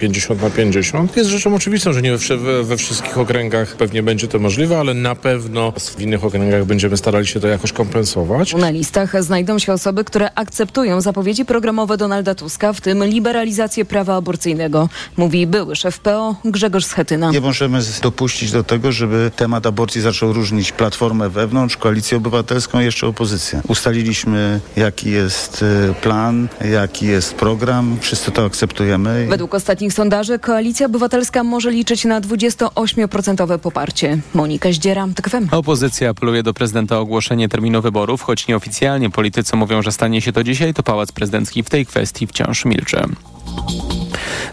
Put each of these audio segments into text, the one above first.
50 na 50. Jest rzeczą oczywistą, że nie we, we, wszystkich okręgach pewnie będzie to możliwe, ale na pewno w innych okręgach będziemy starali się to jakoś kompensować. Na listach znajdą się osoby, które akceptują zapowiedzi programowe Donalda Tuska, w tym liberalizację prawa aborcyjnego, mówi były szef PO Grzegorz Schetyna. Nie możemy dopuścić do tego, żeby temat aborcji zaczął różnić Platformę wewnątrz, Koalicję Obywatelską i jeszcze opozycję. Ustaliliśmy, jaki jest y, plan, jaki jest program. Wszyscy to akceptujemy. Według ostatnich sondaży Koalicja Obywatelska może liczyć na 28% poparcie. Monika Zdziera, TKFM. Opozycja apeluje do prezydenta o ogłoszenie terminu wyborów, choć nieoficjalnie politycy mówią, że stanie się to dzisiaj, to Pałac Prezydencki w tej kwestii wciąż milczy.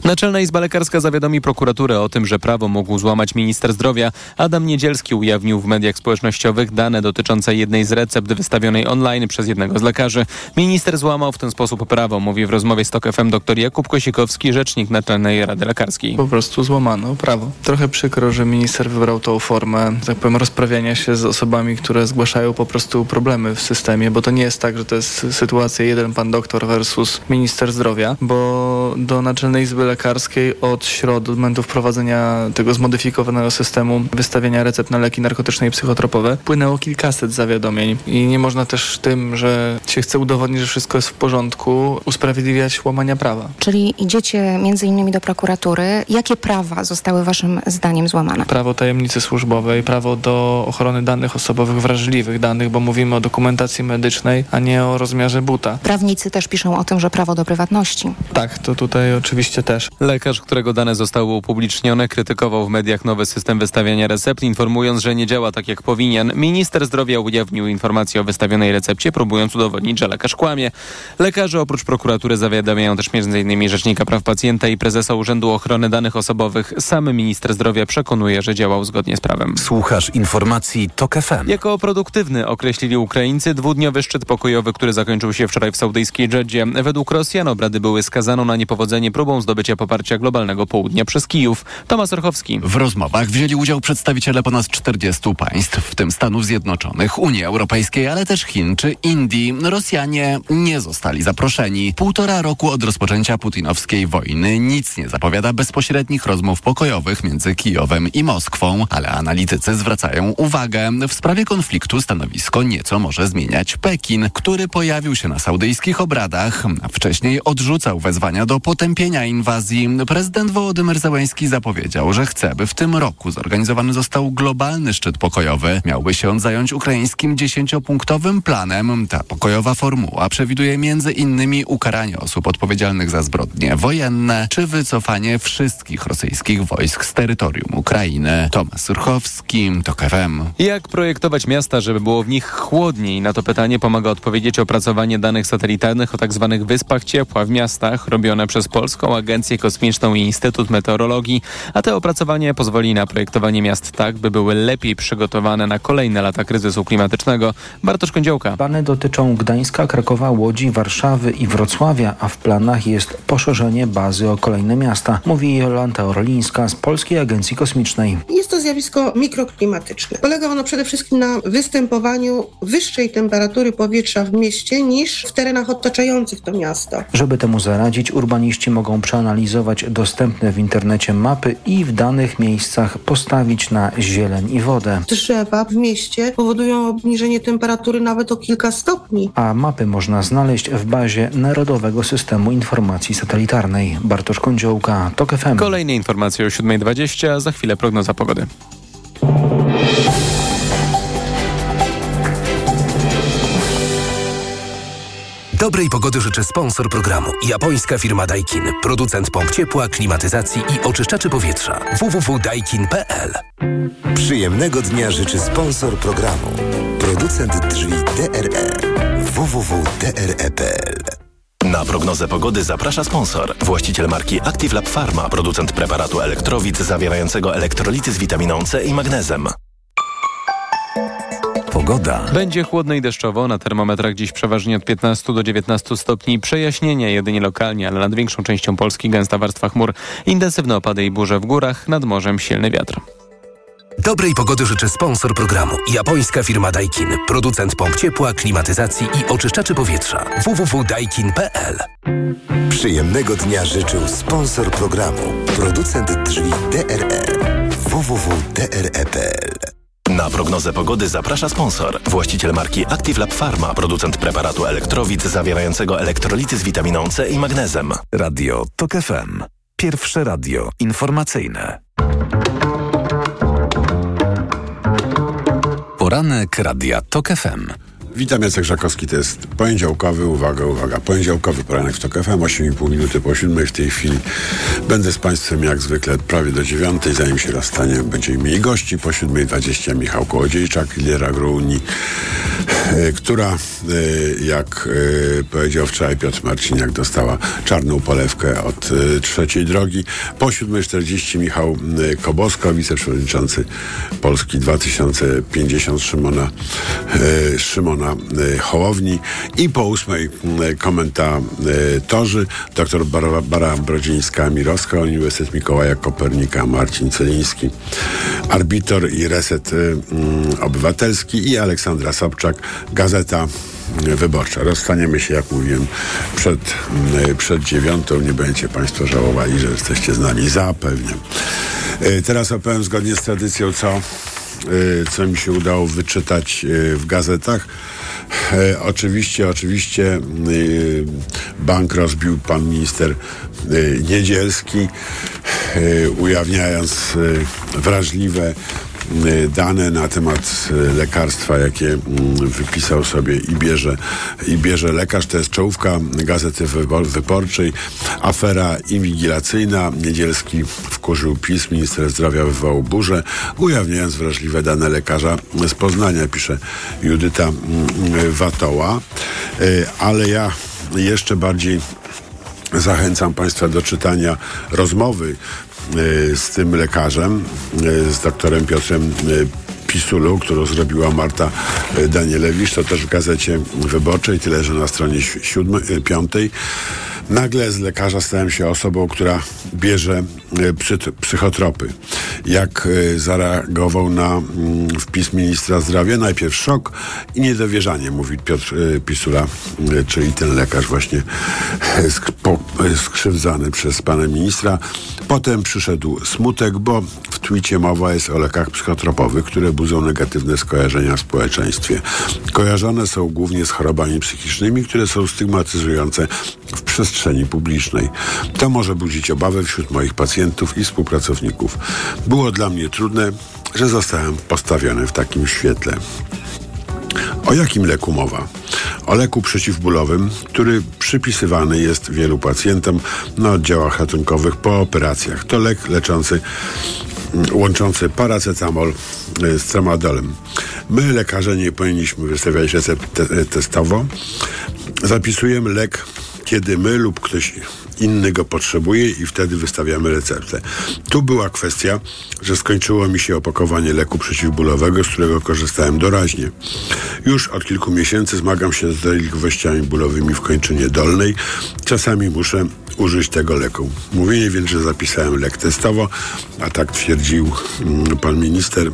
Naczelna Izba Lekarska zawiadomi prokuraturę o tym, że prawo mógł złamać minister zdrowia. Adam Niedzielski ujawnił w mediach społecznościowych dane dotyczące jednej z recept wystawionej online przez jednego z lekarzy. Minister złamał w ten sposób prawo, mówi w rozmowie z TOK FM dr Jakub Kosikowski, rzecznik Naczelnej Rady Lekarskiej. Po prostu złamano prawo. Trochę przykro, że minister wybrał tą formę, tak powiem, rozprawiania się z osobami, które zgłaszają po prostu problemy w systemie, bo to nie jest tak, że to jest sytuacja jeden pan doktor versus minister zdrowia, bo do Naczelnej Izby Lekarskiej od środy, od momentu wprowadzenia tego zmodyfikowanego systemu wystawiania recept na leki narkotyczne i psychotropowe, płynęło kilkaset zawiadomień i nie można też tym, że się chce udowodnić, że wszystko jest w porządku, usprawiedliwiać łamania prawa. Czyli idziecie między innymi do prokuratury. Jakie prawa zostały waszym zdaniem złamane? Prawo tajemnicy służbowej, prawo do ochrony danych osobowych, wrażliwych danych, bo mówimy o dokumentacji medycznej, a nie o rozmiarze buta. Prawnicy też piszą o tym, że prawo do prywatności. Tak, to tutaj oczywiście też. Lekarz, którego dane zostały upublicznione, krytykował w mediach nowy system wystawiania recept, informując, że nie działa tak jak powinien. Minister zdrowia ujawnił informację o wystawionej recepcie, próbując udowodnić, że lekarz kłamie. Lekarze oprócz prokuratury zawiadamiają też m.in. Rzecznika Praw Pacjenta i prezesa Urzędu Ochrony Danych Osobowych. Sam minister zdrowia przekonuje, że działał zgodnie z prawem. Słuchasz informacji TOK FM. Jako produktywny określili Ukraińcy dwudniowy szczyt pokojowy, który zakończył się wczoraj w saudyjskiej Dżedzie. Według Rosjan obrady były skazaną na niepowodzenie próbą zdobycia poparcia globalnego południa przez Kijów. Tomasz Orchowski. W rozmowach wzięli udział przedstawiciele ponad 40 państw, w tym Stanów Zjednoczonych, Unii Europejskiej, ale też Chin czy Indii. Rosjanie nie zostali zaproszeni. Półtora roku od rozpoczęcia putinowskiej wojny nic nie zapowiada bezpośrednich rozmów pokojowych między Kijowem i Moskwą, ale analitycy zwracają uwagę. W sprawie konfliktu stanowisko nieco może zmieniać Pekin, który pojawił się na saudyjskich obradach, a wcześniej odrzucał wezwania do potępienia inwazji. Prezydent Wołodymyr Zełański zapowiedział, że chce, by w tym roku zorganizowany został globalny szczyt pokojowy. Miałby się on zająć ukraińskim dziesięciopunktowym planem. Ta pokojowa formuła przewiduje między innymi ukaranie osób odpowiedzialnych za zbrodnie wojenne, czy wycofanie wszystkich rosyjskich wojsk z terytorium Ukrainy. Tomasz Surchowski, TOK FM. Jak projektować miasta, żeby było w nich chłodniej? Na to pytanie pomaga odpowiedzieć opracowanie danych satelitarnych o tzw. Tak wyspach ciepła w miastach, robione przez Polską Agencję Kosmiczną i Instytut Meteorologii, a to opracowanie pozwoli na projektowanie miast tak, by były lepiej przygotowane na kolejne lata kryzysu klimatycznego. Bartosz Kądziołka. Plany dotyczą Gdańska, Krakowa, Łodzi, Warszawy i Wrocławia, a w planach jest poszerzenie bazy o kolejne miasta, mówi Jolanta Orlińska z Polskiej Agencji Kosmicznej. Jest to zjawisko mikroklimatyczne. Polega ono przede wszystkim na występowaniu wyższej temperatury powietrza w mieście niż w terenach otaczających to miasto. Żeby temu zaradzić, urbaniści mogą przeanalizować dostępne w internecie mapy i w danych miejscach postawić na zieleń i wodę. Drzewa w mieście powodują obniżenie temperatury nawet o kilka stopni. A mapy można znaleźć w bazie Narodowego Systemu Informacji Satelitarnej. Bartosz Kądziołka, TOK FM. Kolejne informacje o 7.20, za chwilę prognoza pogody. Dobrej pogody życzy sponsor programu. Japońska firma Daikin. Producent pomp ciepła, klimatyzacji i oczyszczaczy powietrza. www.daikin.pl Przyjemnego dnia życzy sponsor programu. Producent drzwi DRE. www.dre.pl na prognozę pogody zaprasza sponsor. Właściciel marki Active Lab Pharma, producent preparatu elektrowid zawierającego elektrolity z witaminą C i magnezem. Pogoda. Będzie chłodno i deszczowo. Na termometrach dziś przeważnie od 15 do 19 stopni. Przejaśnienie jedynie lokalnie, ale nad większą częścią Polski gęsta warstwa chmur. Intensywne opady i burze w górach, nad morzem silny wiatr. Dobrej pogody życzy sponsor programu. Japońska firma Daikin. Producent pomp ciepła, klimatyzacji i oczyszczaczy powietrza. www.daikin.pl Przyjemnego dnia życzył sponsor programu. Producent drzwi DRE. www.dre.pl Na prognozę pogody zaprasza sponsor. Właściciel marki Active Lab Pharma, producent preparatu elektrowid zawierającego elektrolity z witaminą C i magnezem. Radio TOK FM. Pierwsze radio informacyjne. Poranek Radia TOK FM. Witam, Jacek Żakowski, to jest poniedziałkowy, uwaga, uwaga, poniedziałkowy poranek w TOK FM, 8,5 minuty po 7 w tej chwili. Będę z Państwem jak zwykle prawie do 9, zanim się rozstanie, będziemy mieli gości, po 7.20 Michał Kołodziejczak, lidera Unii, e, która, e, jak e, powiedział wczoraj Piotr Marciniak, dostała czarną polewkę od trzeciej drogi. Po 7.40 Michał Kobosko, wiceprzewodniczący Polski 2050 Szymona, Szymona Hołowni i po ósmej komentatorzy dr Barbara Brodzińska-Mirowska, Uniwersytet Mikołaja Kopernika, Marcin Celiński, Arbitor i Reset Obywatelski i Aleksandra Sobczak, Gazeta Wyborcza. Rozstaniemy się, jak mówiłem, przed, przed dziewiątą. Nie będziecie Państwo żałowali, że jesteście z nami. Zapewniam. Teraz opowiem zgodnie z tradycją, co co mi się udało wyczytać w gazetach. Oczywiście, oczywiście bank rozbił pan minister Niedzielski, ujawniając wrażliwe dane na temat lekarstwa, jakie wypisał sobie i bierze, i bierze lekarz. To jest czołówka Gazety Wyborczej. Afera inwigilacyjna. Niedzielski wkurzył PiS. Minister zdrowia wywołał burzę, ujawniając wrażliwe dane lekarza z Poznania, pisze Judyta Watoła. Ale ja jeszcze bardziej zachęcam Państwa do czytania rozmowy z tym lekarzem, z doktorem Piotrem Pisulu, którą zrobiła Marta Danielewicz, to też w gazecie wyborczej, tyle że na stronie siódmej, piątej. Nagle z lekarza stałem się osobą, która bierze psychotropy. Jak zareagował na wpis ministra zdrowia? Najpierw szok i niedowierzanie, mówi Piotr Pisula, czyli ten lekarz właśnie skrzywdzany przez pana ministra. Potem przyszedł smutek, bo w twicie mowa jest o lekach psychotropowych, które budzą negatywne skojarzenia w społeczeństwie. Kojarzone są głównie z chorobami psychicznymi, które są stygmatyzujące w przestrzeni publicznej. To może budzić obawę wśród moich pacjentów i współpracowników. Było dla mnie trudne, że zostałem postawiony w takim świetle. O jakim leku mowa? O leku przeciwbólowym, który przypisywany jest wielu pacjentom na oddziałach ratunkowych po operacjach. To lek leczący, łączący paracetamol z tramadolem. My, lekarze, nie powinniśmy wystawiać recept te testowo. Zapisujemy lek, kiedy my lub ktoś inny go potrzebuje i wtedy wystawiamy receptę. Tu była kwestia, że skończyło mi się opakowanie leku przeciwbólowego, z którego korzystałem doraźnie. Już od kilku miesięcy zmagam się z dolegliwościami bólowymi w kończynie dolnej. Czasami muszę użyć tego leku. Mówienie więc, że zapisałem lek testowo, a tak twierdził mm, pan minister,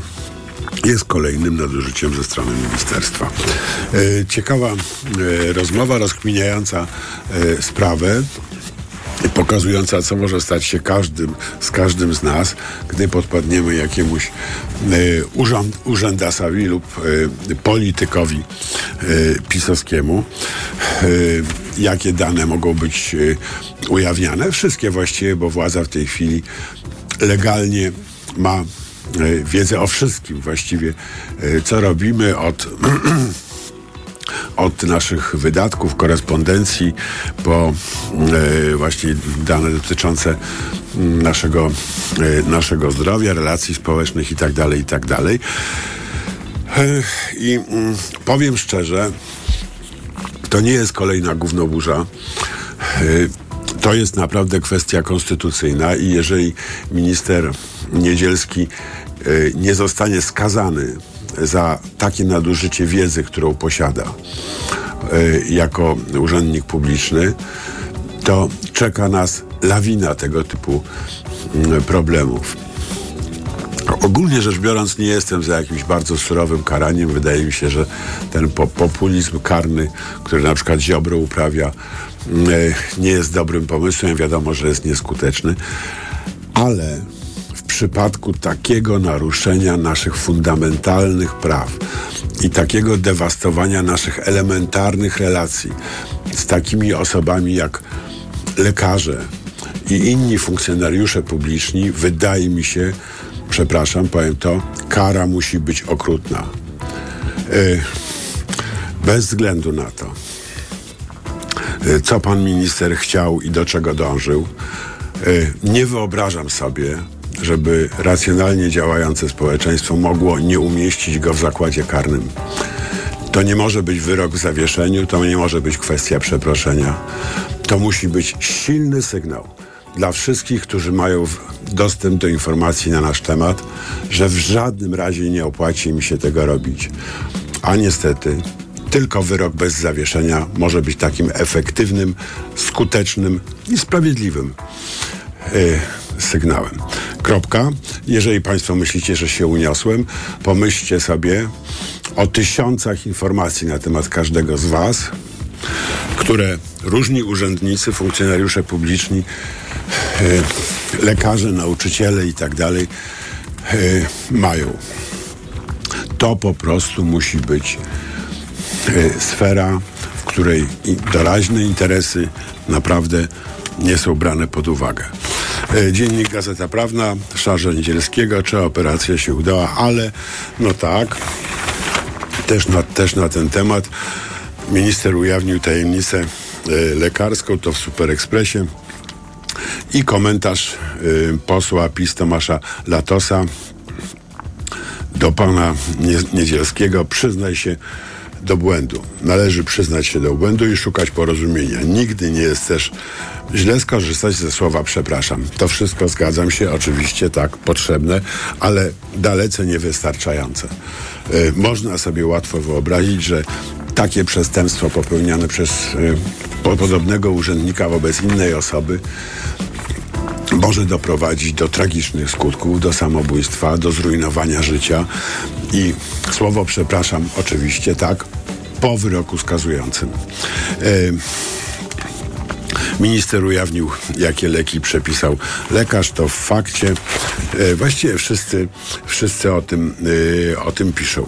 jest kolejnym nadużyciem ze strony ministerstwa. E, ciekawa e, rozmowa rozkminiająca e, sprawę pokazująca, co może stać się każdym, z każdym z nas, gdy podpadniemy jakiemuś y, urząd, urzędasowi lub politykowi pisowskiemu. jakie dane mogą być ujawniane? Wszystkie właściwie, bo władza w tej chwili legalnie ma wiedzę o wszystkim właściwie, co robimy od od naszych wydatków, korespondencji po e, właśnie dane dotyczące naszego, e, naszego zdrowia, relacji społecznych i tak dalej, i tak. E, I mm, powiem szczerze, to nie jest kolejna gównoburza. E, to jest naprawdę kwestia konstytucyjna i jeżeli minister Niedzielski e, nie zostanie skazany za takie nadużycie wiedzy, którą posiada jako urzędnik publiczny, to czeka nas lawina tego typu problemów. Ogólnie rzecz biorąc, nie jestem za jakimś bardzo surowym karaniem. Wydaje mi się, że ten po populizm karny, który na przykład Ziobro uprawia, mm, e, nie jest dobrym pomysłem. Wiadomo, że jest nieskuteczny. Ale przypadku takiego naruszenia naszych fundamentalnych praw i takiego dewastowania naszych elementarnych relacji z takimi osobami jak lekarze i inni funkcjonariusze publiczni, wydaje mi się, przepraszam, powiem to, kara musi być okrutna. Yy, bez względu na to, yy, co pan minister chciał i do czego dążył, yy, nie wyobrażam sobie, żeby racjonalnie działające społeczeństwo mogło nie umieścić go w zakładzie karnym. To nie może być wyrok w zawieszeniu, to nie może być kwestia przeproszenia. To musi być silny sygnał dla wszystkich, którzy mają dostęp do informacji na nasz temat, że w żadnym razie nie opłaci im się tego robić. A niestety tylko wyrok bez zawieszenia może być takim efektywnym, skutecznym i sprawiedliwym yy, sygnałem. Kropka. Jeżeli Państwo myślicie, że się uniosłem, pomyślcie sobie o tysiącach informacji na temat każdego z Was, które różni urzędnicy, funkcjonariusze publiczni, yy, lekarze, nauczyciele i tak dalej yy, mają. To po prostu musi być yy, sfera, w której doraźne interesy naprawdę nie są brane pod uwagę. Dziennik Gazeta Prawna, Szarza Niedzielskiego, czy operacja się udała, ale no tak, też na, też na ten temat. Minister ujawnił tajemnicę y, lekarską, to w Super Expressie i komentarz y, posła PiS Tomasza Latosa do pana Niedzielskiego, przyznaj się do błędu. Należy przyznać się do błędu i szukać porozumienia. Nigdy nie jest też źle skorzystać ze słowa przepraszam. To wszystko zgadzam się, oczywiście tak, potrzebne, ale dalece niewystarczające. Y, można sobie łatwo wyobrazić, że takie przestępstwo popełniane przez y, podobnego urzędnika wobec innej osoby może doprowadzić do tragicznych skutków, do samobójstwa, do zrujnowania życia i słowo przepraszam oczywiście tak po wyroku skazującym. Y, Minister ujawnił, jakie leki przepisał lekarz, to w fakcie. E, właściwie wszyscy, wszyscy o, tym, e, o tym piszą.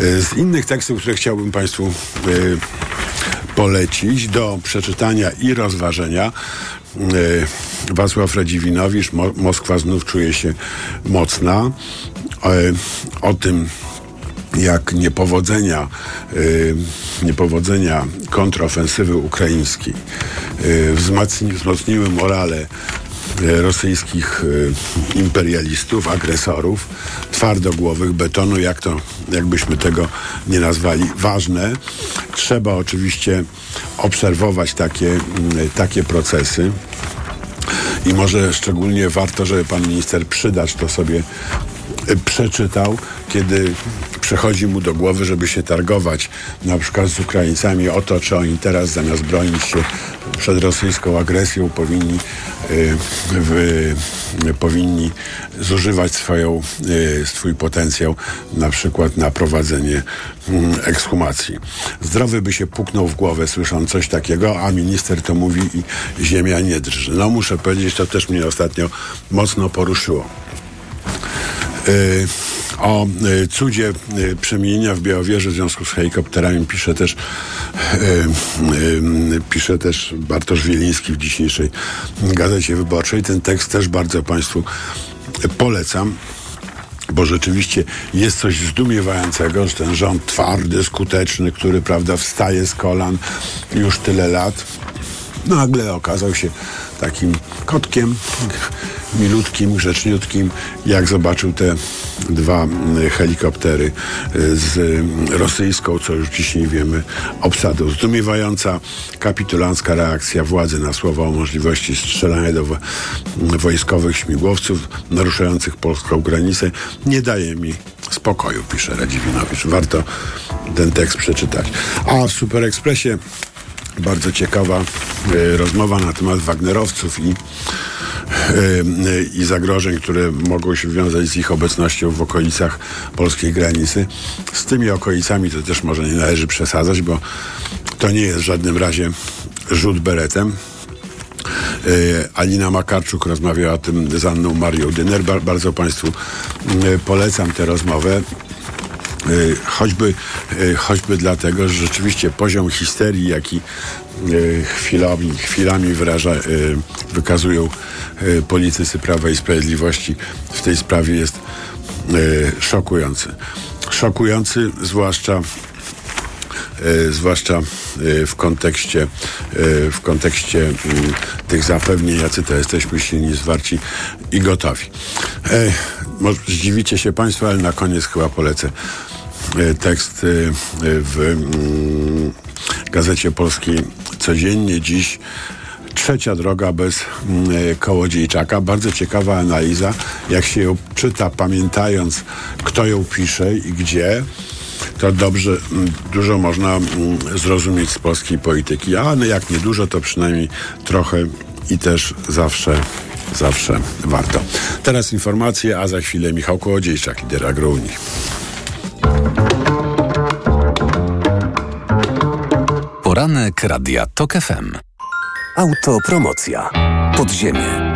E, z innych tekstów, które chciałbym Państwu polecić do przeczytania i rozważenia, Wacław Radziwinowicz, Mo Moskwa znów czuje się mocna. O tym, jak niepowodzenia, y, niepowodzenia kontrofensywy ukraińskiej y, wzmocni, wzmocniły morale rosyjskich y, imperialistów, agresorów, twardogłowych, betonu, jak to, jakbyśmy tego nie nazwali, ważne. Trzeba oczywiście obserwować takie, y, takie procesy. I może szczególnie warto, żeby pan minister przydać to sobie przeczytał, kiedy przychodzi mu do głowy, żeby się targować na przykład z Ukraińcami o to, czy oni teraz zamiast bronić się przed rosyjską agresją powinni, y, powinni zużywać swoją, y, swój potencjał na przykład na prowadzenie y, ekshumacji. Zdrowy by się puknął w głowę słysząc coś takiego, a minister to mówi i ziemia nie drży. No muszę powiedzieć, to też mnie ostatnio mocno poruszyło. O y, cudzie y, przemienienia w Białowieży w związku z helikopterami pisze też pisze też Bartosz Wieliński w dzisiejszej Gazecie Wyborczej. Ten tekst też bardzo Państwu polecam bo rzeczywiście jest coś zdumiewającego, że ten rząd twardy, skuteczny, który prawda wstaje z kolan już tyle lat, nagle okazał się takim kotkiem milutkim, grzeczniutkim, jak zobaczył te dwa helikoptery y, z rosyjską, co już dzisiaj wiemy, obsadą. Zdumiewająca kapitulancka reakcja władzy na słowa o możliwości strzelania do wojskowych śmigłowców naruszających polską granicę nie daje mi spokoju, pisze Radziwinowicz. Warto ten tekst przeczytać. A w Super Expressie bardzo ciekawa y, rozmowa na temat Wagnerowców i i zagrożeń, które mogą się wiązać z ich obecnością w okolicach polskiej granicy. Z tymi okolicami to też może nie należy przesadzać, bo to nie jest w żadnym razie rzut beretem. Alina Makarczuk rozmawiała o tym z Anną Marią Dyner. Bardzo Państwu polecam tę rozmowę. Choćby, choćby dlatego, że rzeczywiście poziom histerii, jaki chwilami, chwilami wyraża, wykazują politycy Prawa i Sprawiedliwości w tej sprawie jest szokujący. Szokujący, zwłaszcza zwłaszcza w kontekście w kontekście tych zapewnień, jacy to jesteśmy silni, zwarci i gotowi. Może zdziwicie się Państwo, ale na koniec chyba polecę tekst w Gazecie Polskiej codziennie dziś Trzecia droga bez Kołodziejczaka. Bardzo ciekawa analiza. Jak się ją czyta, pamiętając, kto ją pisze i gdzie, to dobrze, dużo można zrozumieć z polskiej polityki. A jak nie dużo, to przynajmniej trochę i też zawsze, zawsze warto. Teraz informacje, a za chwilę Michał Kołodziejczak, lider Agrounii. Poranek Radia TOK FM. Autopromocja. Podziemie.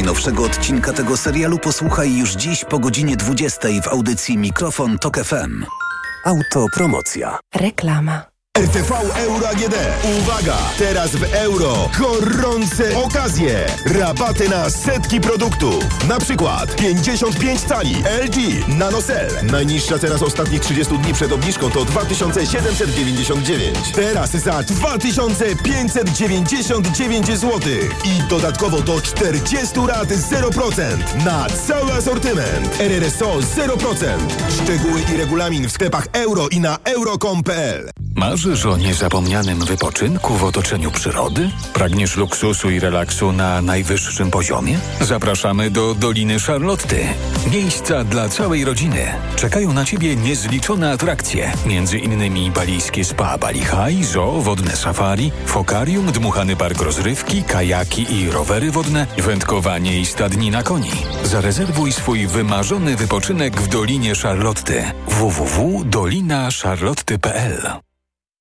Najnowszego odcinka tego serialu posłuchaj już dziś po godzinie 20 w audycji Mikrofon Tok FM. Autopromocja. Reklama. RTV Euro AGD. Uwaga! Teraz w euro gorące okazje. Rabaty na setki produktów. Na przykład 55 cali LG NanoCell. Najniższa teraz ostatnich 30 dni przed obniżką to 2799. Teraz za 2599 zł. I dodatkowo do 40 rat 0% na cały asortyment. RRSO 0%. Szczegóły i regulamin w sklepach euro i na euro.com.pl. Marzysz o niezapomnianym wypoczynku w otoczeniu przyrody? Pragniesz luksusu i relaksu na najwyższym poziomie? Zapraszamy do Doliny Charlotty. Miejsca dla całej rodziny. Czekają na Ciebie niezliczone atrakcje. Między innymi balijskie spa Bali High, zoo, wodne safari, fokarium, dmuchany park rozrywki, kajaki i rowery wodne, wędkowanie i stadni na koni. Zarezerwuj swój wymarzony wypoczynek w Dolinie Charlotty. www.dolinacharlotty.pl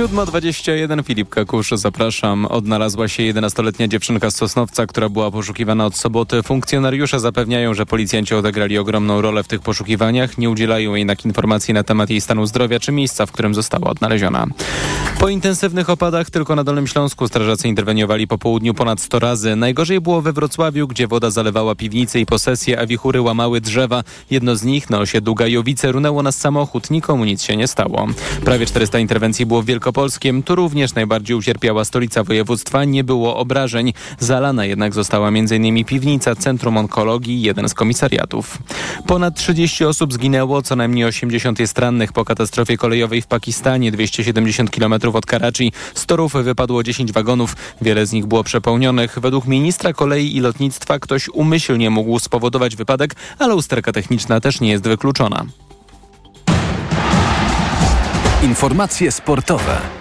7.21 Filip Kakusz, zapraszam. Odnalazła się 11-letnia dziewczynka z Sosnowca, która była poszukiwana od soboty. Funkcjonariusze zapewniają, że policjanci odegrali ogromną rolę w tych poszukiwaniach. Nie udzielają jednak informacji na temat jej stanu zdrowia czy miejsca, w którym została odnaleziona. Po intensywnych opadach tylko na Dolnym Śląsku strażacy interweniowali po południu ponad 100 razy. Najgorzej było we Wrocławiu, gdzie woda zalewała piwnice i posesje, a wichury łamały drzewa. Jedno z nich na osiedlu Gajowice runęło nas samochód. Nikomu nic się nie stało. Prawie 400 interwencji było w Wielkopolskiem. Tu również najbardziej ucierpiała stolica województwa. Nie było obrażeń. Zalana jednak została m.in. piwnica, Centrum Onkologii jeden z komisariatów. Ponad 30 osób zginęło, co najmniej 80 jest rannych po katastrofie kolejowej w Pakistanie. 270 km od Karachi. Z torów wypadło 10 wagonów. Wiele z nich było przepełnionych. Według ministra kolei i lotnictwa ktoś umyślnie mógł spowodować wypadek, ale usterka techniczna też nie jest wykluczona. Informacje sportowe.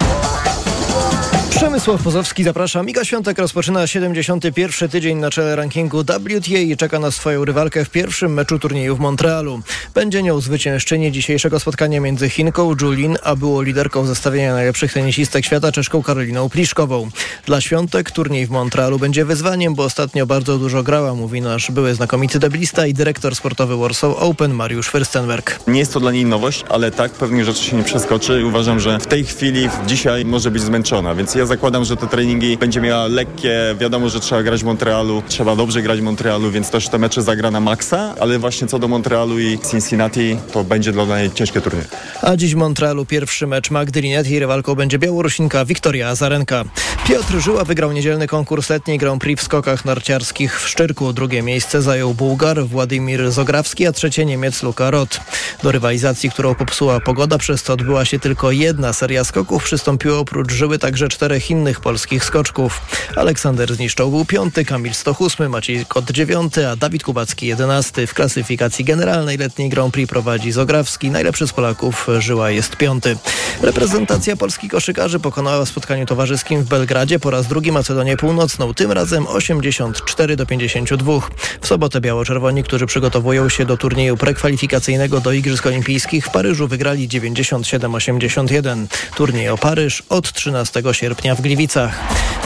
Przemysław Pozowski zaprasza. Miga Świątek rozpoczyna 71. tydzień na czele rankingu WTA i czeka na swoją rywalkę w pierwszym meczu turnieju w Montrealu. Będzie nią zwyciężczyni dzisiejszego spotkania między Chinką Julin, a było liderką zestawienia najlepszych tenisistek świata Czeszką Karoliną Pliszkową. Dla Świątek turniej w Montrealu będzie wyzwaniem, bo ostatnio bardzo dużo grała, mówi nasz były znakomity deblista i dyrektor sportowy Warsaw Open Mariusz Fürstenberg. Nie jest to dla niej nowość, ale tak pewnych rzeczy się nie przeskoczy uważam, że w tej chwili, dzisiaj może być zmęczona, więc ja zakładam, że te treningi będzie miała lekkie. Wiadomo, że trzeba grać w Montrealu, trzeba dobrze grać w Montrealu, więc też te mecze zagra na maksa, ale właśnie co do Montrealu i Cincinnati, to będzie dla niej ciężkie turniej. A dziś w Montrealu pierwszy mecz Magdy Linetti. Rywalką będzie Białorusinka Wiktoria Azarenka. Piotr Żyła wygrał niedzielny konkurs letniej Grand Prix w skokach narciarskich w Szczyrku. Drugie miejsce zajął Bułgar Władimir Zograwski, a trzecie Niemiec Luka Roth. Do rywalizacji, którą popsuła pogoda, przez co odbyła się tylko jedna seria skoków, przystąpiło oprócz Żyły także czterech innych polskich skoczków. Aleksander Zniszczał był piąty, Kamil Stoch ósmy, Maciej Kot dziewiąty, a Dawid Kubacki jedenasty. W klasyfikacji generalnej letniej Grand Prix prowadzi Zograwski. Najlepszy z Polaków Żyła jest piąty. Reprezentacja Polski koszykarzy pokonała w spotkaniu towarzyskim w Belgradzie po raz drugi Macedonię Północną, tym razem 84 do 52. W sobotę biało-czerwoni, którzy przygotowują się do turnieju prekwalifikacyjnego do Igrzysk Olimpijskich w Paryżu wygrali 97-81. Turniej o Paryż od 13 sierpnia w Gliwicach.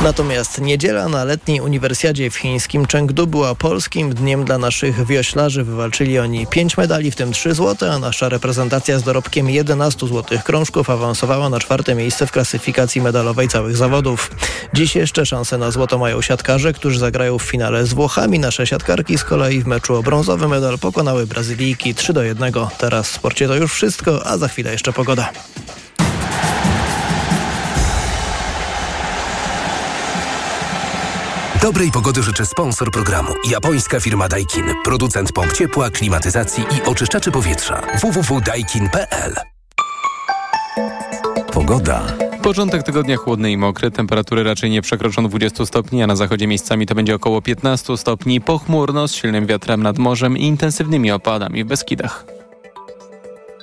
Natomiast niedziela na letniej uniwersjadzie w chińskim Chengdu była polskim dniem dla naszych wioślarzy. Wywalczyli oni 5 medali, w tym 3 złote, a nasza reprezentacja z dorobkiem 11 złotych krążków awansowała na czwarte miejsce w klasyfikacji medalowej całych zawodów. Dziś jeszcze szanse na złoto mają siatkarze, którzy zagrają w finale z Włochami. Nasze siatkarki z kolei w meczu o brązowy medal pokonały Brazylijki 3 do 1. Teraz w sporcie to już wszystko, a za chwilę jeszcze pogoda. Dobrej pogody życzy sponsor programu. Japońska firma Daikin. Producent pomp ciepła, klimatyzacji i oczyszczaczy powietrza. www.daikin.pl Pogoda. Początek tygodnia chłodny i mokry. Temperatury raczej nie przekroczą 20 stopni, a na zachodzie miejscami to będzie około 15 stopni. Pochmurno z silnym wiatrem nad morzem i intensywnymi opadami w Beskidach.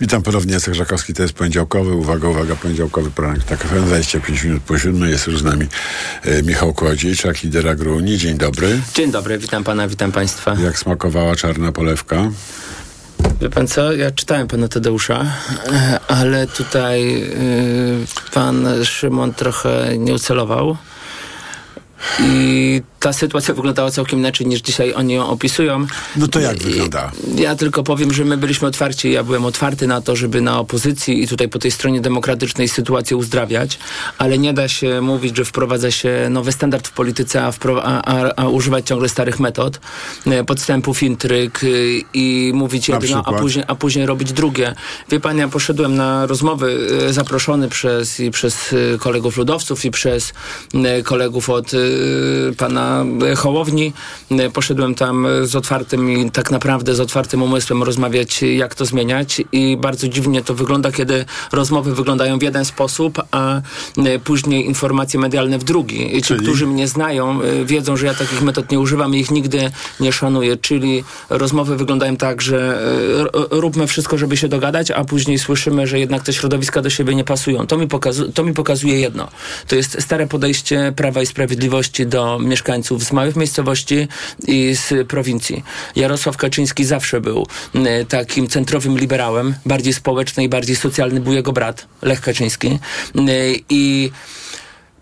Witam ponownie, Jacek Żakowski, to jest poniedziałkowy, uwaga, uwaga, poniedziałkowy poranek tak FM, 25 minut po siódmej, jest już z nami e, Michał Kołodziejczak, lider Agruni. Dzień dobry. Dzień dobry, witam pana, witam państwa. Jak smakowała czarna polewka? Wie pan co, ja czytałem pana Tadeusza, e, ale tutaj y, pan Szymon trochę nie ucelował. I ta sytuacja wyglądała całkiem inaczej niż dzisiaj oni ją opisują. No to jak wygląda? Ja tylko powiem, że my byliśmy otwarci, ja byłem otwarty na to, żeby na opozycji i tutaj po tej stronie demokratycznej sytuację uzdrawiać, ale nie da się mówić, że wprowadza się nowy standard w polityce, a, a, a, a używać ciągle starych metod, e, podstępów, intryg y, i mówić jedno, a później, a później robić drugie. Wie pan, ja poszedłem na rozmowy e, zaproszony przez, i przez e, kolegów ludowców i przez e, kolegów od e, pana e, Hołowni. E, Poszedłem tam z otwartym i tak naprawdę z otwartym umysłem rozmawiać, jak to zmieniać i bardzo dziwnie to wygląda, kiedy rozmowy wyglądają w jeden sposób, a e, później informacje medialne w drugi. I Ci, Czyli? którzy mnie znają, wiedzą, że ja takich metod nie używam i ich nigdy nie szanuję. Czyli rozmowy wyglądają tak, że róbmy wszystko, żeby się dogadać, a później słyszymy, że jednak te środowiska do siebie nie pasują. To mi, pokazu- to mi pokazuje jedno. To jest stare podejście Prawa i Sprawiedliwości do mieszkańców z małych miejscowości i z prowincji. Jarosław Kaczyński zawsze był m, takim centrowym liberałem, bardziej społeczny i bardziej socjalny był jego brat, Lech Kaczyński. M, I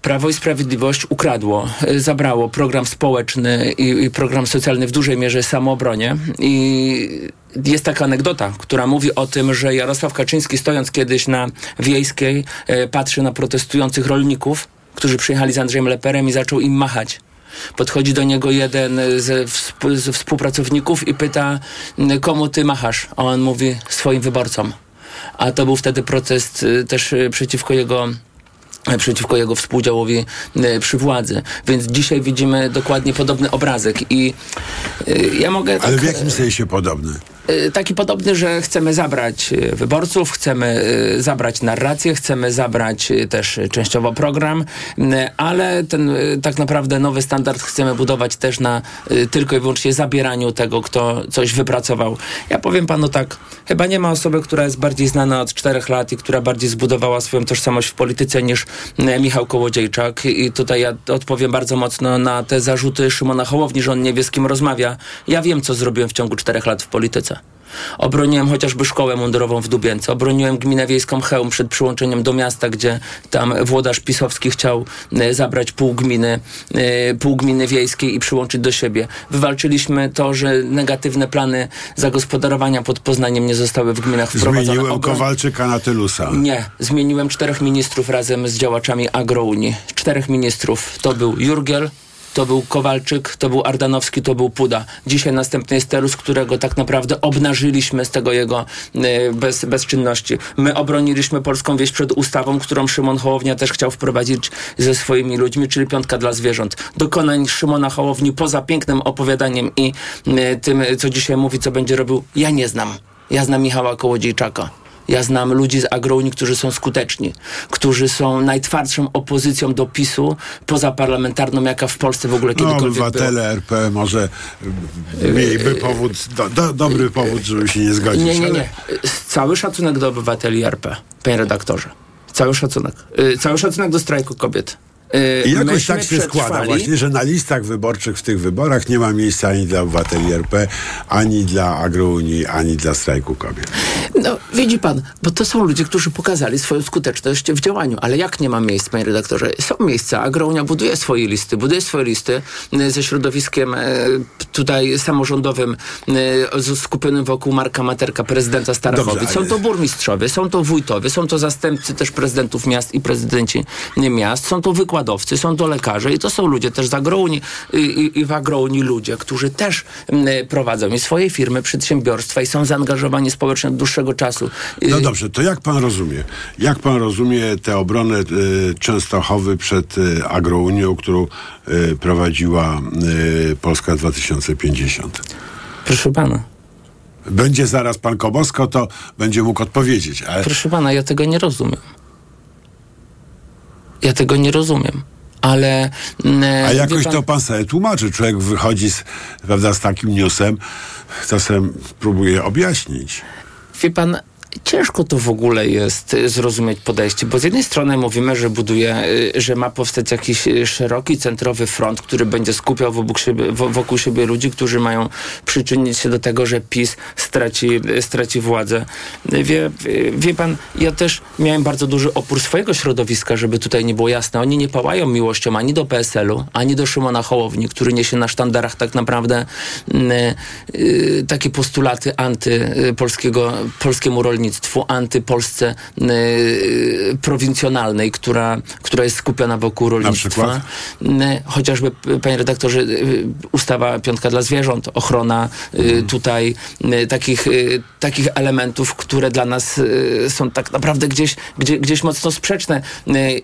Prawo i Sprawiedliwość ukradło, y, zabrało program społeczny i, i program socjalny w dużej mierze samoobronie. I jest taka anegdota, która mówi o tym, że Jarosław Kaczyński stojąc kiedyś na Wiejskiej y, patrzy na protestujących rolników, którzy przyjechali z Andrzejem Leperem i zaczął im machać. Podchodzi do niego jeden ze, ze współpracowników i pyta, "N- komu ty machasz? A on mówi, swoim wyborcom. A to był wtedy protest y, też y, przeciwko jego przeciwko jego współdziałowi e, przy władzy. Więc dzisiaj widzimy dokładnie podobny obrazek i e, ja mogę Ale tak, w jakim sensie podobny? e, taki podobny, że chcemy zabrać wyborców, chcemy zabrać narrację, chcemy zabrać też częściowo program, ale ten tak naprawdę nowy standard chcemy budować też na tylko i wyłącznie zabieraniu tego, kto coś wypracował. Ja powiem panu tak, chyba nie ma osoby, która jest bardziej znana od czterech lat i która bardziej zbudowała swoją tożsamość w polityce niż Michał Kołodziejczak i tutaj ja odpowiem bardzo mocno na te zarzuty Szymona Hołowni, że on nie wie z kim rozmawia. Ja wiem, co zrobiłem w ciągu czterech lat w polityce. Obroniłem chociażby szkołę mundurową w Dubience. Obroniłem gminę wiejską Chełm przed przyłączeniem do miasta, gdzie tam włodarz pisowski chciał e, zabrać pół gminy, e, pół gminy wiejskiej i przyłączyć do siebie. Wywalczyliśmy to, że negatywne plany zagospodarowania pod Poznaniem nie zostały w gminach wprowadzone. Zmieniłem Kowalczyka na Tylusa. nie, zmieniłem czterech ministrów razem z działaczami Agrounii. Czterech ministrów. To był Jurgiel, to był Kowalczyk, to był Ardanowski, to był Puda. Dzisiaj następny jest Terus, którego tak naprawdę obnażyliśmy z tego jego e, bez, bezczynności. My obroniliśmy polską wieś przed ustawą, którą Szymon Hołownia też chciał wprowadzić ze swoimi ludźmi, czyli piątka dla zwierząt. Dokonań Szymona Hołowni poza pięknym opowiadaniem i e, tym, co dzisiaj mówi, co będzie robił, ja nie znam. Ja znam Michała Kołodziejczaka. Ja znam ludzi z Agrounii, którzy są skuteczni, którzy są najtwardszą opozycją do PiSu pozaparlamentarną, jaka w Polsce w ogóle No, kiedykolwiek była. obywatele RP może y, mieliby powód, do, do, dobry powód, żeby się nie zgodzić. Nie, nie, nie. Cały szacunek do obywateli RP, panie redaktorze. Cały szacunek. Y, Cały szacunek do strajku kobiet. Y, I jakoś myśmy tak się składa przetrwali- właśnie, że na listach wyborczych w tych wyborach nie ma miejsca ani dla obywateli RP, ani dla Agrounii, ani dla strajku kobiet. No, widzi pan, bo to są ludzie, którzy pokazali swoją skuteczność w działaniu. Ale jak nie ma miejsc, panie redaktorze? Są miejsca. Agrounia buduje swoje listy, buduje swoje listy e, ze środowiskiem e, tutaj samorządowym skupionym wokół Marka Materka, prezydenta Starachowic. Są to burmistrzowie, są to wójtowie, są to zastępcy też prezydentów miast i prezydenci miast, są to wykładowcy, są to lekarze i to są ludzie też z Agrounii i, i, i w Agrounii ludzie, którzy też m, prowadzą i swoje firmy, przedsiębiorstwa i są zaangażowani społecznie od dłuższego czasu. No Y, dobrze, to jak pan rozumie? Jak pan rozumie tę obronę y, Częstochowy przed y, Agrounią, którą y, prowadziła y, Polska 2050? Proszę pana. Będzie zaraz pan Kobosko, to będzie mógł odpowiedzieć. Ale Proszę pana, ja tego nie rozumiem. Ja tego nie rozumiem. Ale. mm, A jakoś pan- to pan sobie tłumaczy. Człowiek wychodzi z, prawda, z takim newsem, czasem próbuje objaśnić. Wie pan, ciężko to w ogóle jest y, zrozumieć podejście, bo z jednej strony mówimy, że buduje, y, że ma powstać jakiś y, szeroki, centrowy front, który będzie skupiał wokół siebie, wo- wokół siebie ludzi, którzy mają przyczynić się do tego, że PiS straci, straci władzę. Wie, wie- pan, ja też miałem bardzo duży opór swojego środowiska, żeby tutaj nie było jasne. Oni nie pałają miłością ani do PSL-u, ani do Szymona Hołowni, który niesie na sztandarach tak naprawdę mm, takie postulaty antypolskiego, polskiemu rolnictwu, antypolsce y, prowincjonalnej, która, która jest skupiona wokół rolnictwa. Y, Chociażby, panie redaktorze, y, ustawa Piątka dla Zwierząt, ochrona y, tutaj y, takich, takich elementów, które dla nas są tak naprawdę gdzieś, gdzie, gdzieś mocno sprzeczne.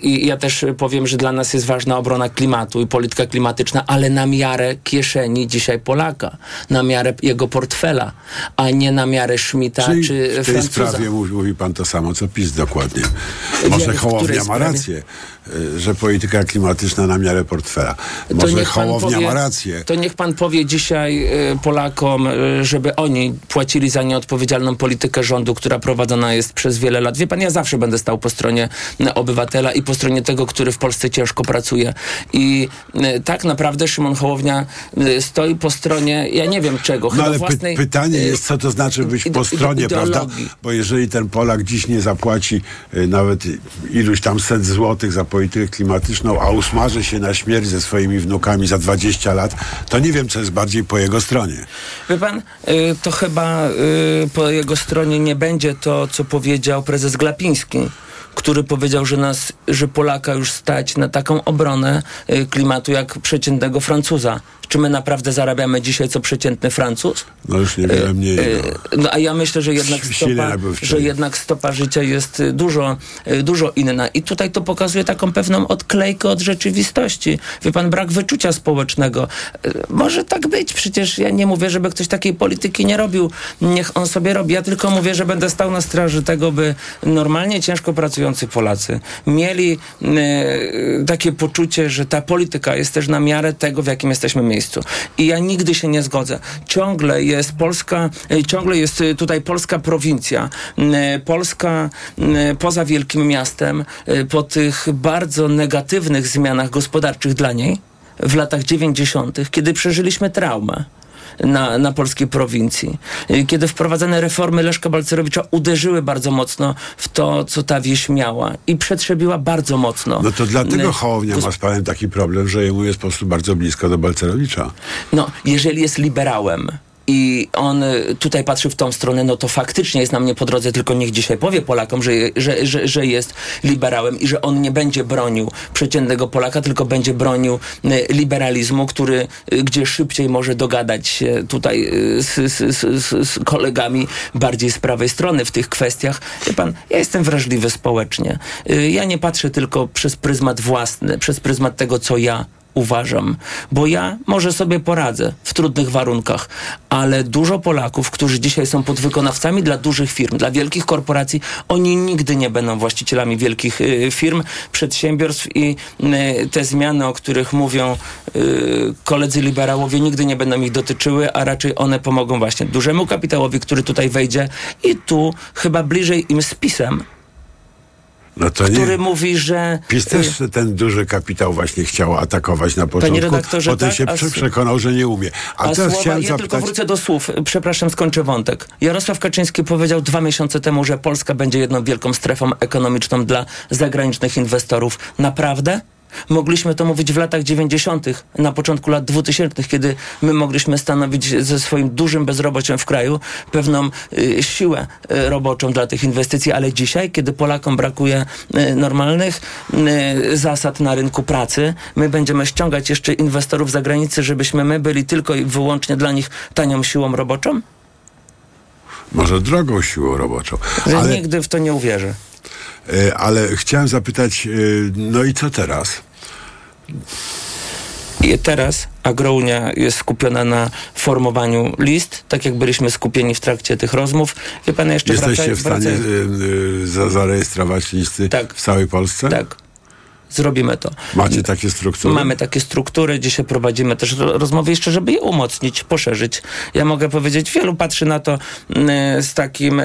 I ja też powiem, że dla nas jest ważna obrona klimatu i polityka klimatyczna, ale na miarę kieszeni dzisiaj Polaka, na miarę jego portfela, a nie na miarę Schmidta Czyli czy Francuza. Sprawie mówi, mówi pan to samo, co PiS dokładnie. Może Hołownia ma rację, że polityka klimatyczna na miarę portfela. Może Hołownia powie- ma rację. To niech pan powie dzisiaj y, Polakom, y, żeby oni płacili za nieodpowiedzialną politykę rządu, która prowadzona jest przez wiele lat. Wie pan, ja zawsze będę stał po stronie y, obywatela i po stronie tego, który w Polsce ciężko pracuje. I y, tak naprawdę Szymon Hołownia y, stoi po stronie, ja nie wiem czego, No ale własnej... pytanie y, jest, co to znaczy być po stronie, prawda? Bo jeżeli ten Polak dziś nie zapłaci y, nawet y, iluś tam set złotych za politykę klimatyczną, a usmaży się na śmierć ze swoimi wnukami za 20 lat, to nie wiem, co jest bardziej po jego stronie. Wie pan, y, to chyba y, po jego stronie nie będzie to, co powiedział prezes Glapiński, który powiedział, że nas, że Polaka już stać na taką obronę y, klimatu jak przeciętnego Francuza. Czy my naprawdę zarabiamy dzisiaj co przeciętny Francuz? No już niewiele mniej. Y, No. No a ja myślę, że jednak stopa, że jednak stopa życia jest y, dużo, dużo inna. I tutaj to pokazuje taką pewną odklejkę od rzeczywistości. Wie pan, brak wyczucia społecznego. Może tak być, przecież ja nie mówię, żeby ktoś takiej polityki nie robił. Niech on sobie robi. Ja tylko mówię, że będę stał na straży tego, by normalnie ciężko pracujący Polacy mieli takie poczucie, że ta polityka jest też na miarę tego, w jakim jesteśmy miejscu. I ja nigdy się nie zgodzę. Ciągle jest Polska, y, ciągle jest y, tutaj polska prowincja, y, Polska poza wielkim miastem, po tych bardzo negatywnych zmianach gospodarczych dla niej w latach 90., kiedy przeżyliśmy traumę na, na polskiej prowincji. Kiedy wprowadzane reformy Leszka Balcerowicza uderzyły bardzo mocno w to, co ta wieś miała i przetrzebiła bardzo mocno. No to dlatego Y, Hołownia ma z panem taki problem, że jemu jest po prostu bardzo blisko do Balcerowicza. No, jeżeli jest liberałem i on y, tutaj patrzy w tą stronę, no to faktycznie jest nam nie po drodze, tylko niech dzisiaj powie Polakom, że, że, że, że jest liberałem i że on nie będzie bronił przeciętnego Polaka, tylko będzie bronił y, liberalizmu, który, y, gdzie szybciej może dogadać się tutaj z, z, z, z, kolegami bardziej z prawej strony w tych kwestiach. Wie pan, ja jestem wrażliwy społecznie. Ja nie patrzę tylko przez pryzmat własny, przez pryzmat tego, co ja uważam, bo ja może sobie poradzę w trudnych warunkach, ale dużo Polaków, którzy dzisiaj są podwykonawcami dla dużych firm, dla wielkich korporacji, oni nigdy nie będą właścicielami wielkich y, firm, przedsiębiorstw i y, te zmiany, o których mówią y, koledzy liberałowie, nigdy nie będą ich dotyczyły, a raczej one pomogą właśnie dużemu kapitałowi, który tutaj wejdzie i tu chyba bliżej im z PiSem, No to nie. który mówi, że... PiS też ten duży kapitał właśnie chciał atakować na początku. redaktorze, Potem tak, się a przekonał, że nie umie. A, A teraz słowa, chciałem ja tylko zapytać... wrócę do słów. Przepraszam, skończę wątek. Jarosław Kaczyński powiedział dwa miesiące temu, że Polska będzie jedną wielką strefą ekonomiczną dla zagranicznych inwestorów. Naprawdę? Mogliśmy to mówić w latach 90., na początku lat 2000, kiedy my mogliśmy stanowić ze swoim dużym bezrobociem w kraju pewną y, siłę y, roboczą dla tych inwestycji, ale dzisiaj, kiedy Polakom brakuje y, normalnych y, zasad na rynku pracy, my będziemy ściągać jeszcze inwestorów z zagranicy, żebyśmy my byli tylko i wyłącznie dla nich tanią siłą roboczą? Może drogą siłą roboczą. Ale, nigdy w to nie uwierzę. E, ale chciałem zapytać, e, no i co teraz? I teraz Agrounia jest skupiona na formowaniu list, tak jak byliśmy skupieni w trakcie tych rozmów. Wie pan, jeszcze Jesteście wracaj, w stanie wracaj. e, za, zarejestrować listy w całej Polsce? Tak. Zrobimy to. Macie takie struktury? Mamy takie struktury, dzisiaj prowadzimy też ro- rozmowy jeszcze, żeby je umocnić, poszerzyć. Ja mogę powiedzieć, wielu patrzy na to mm, z takim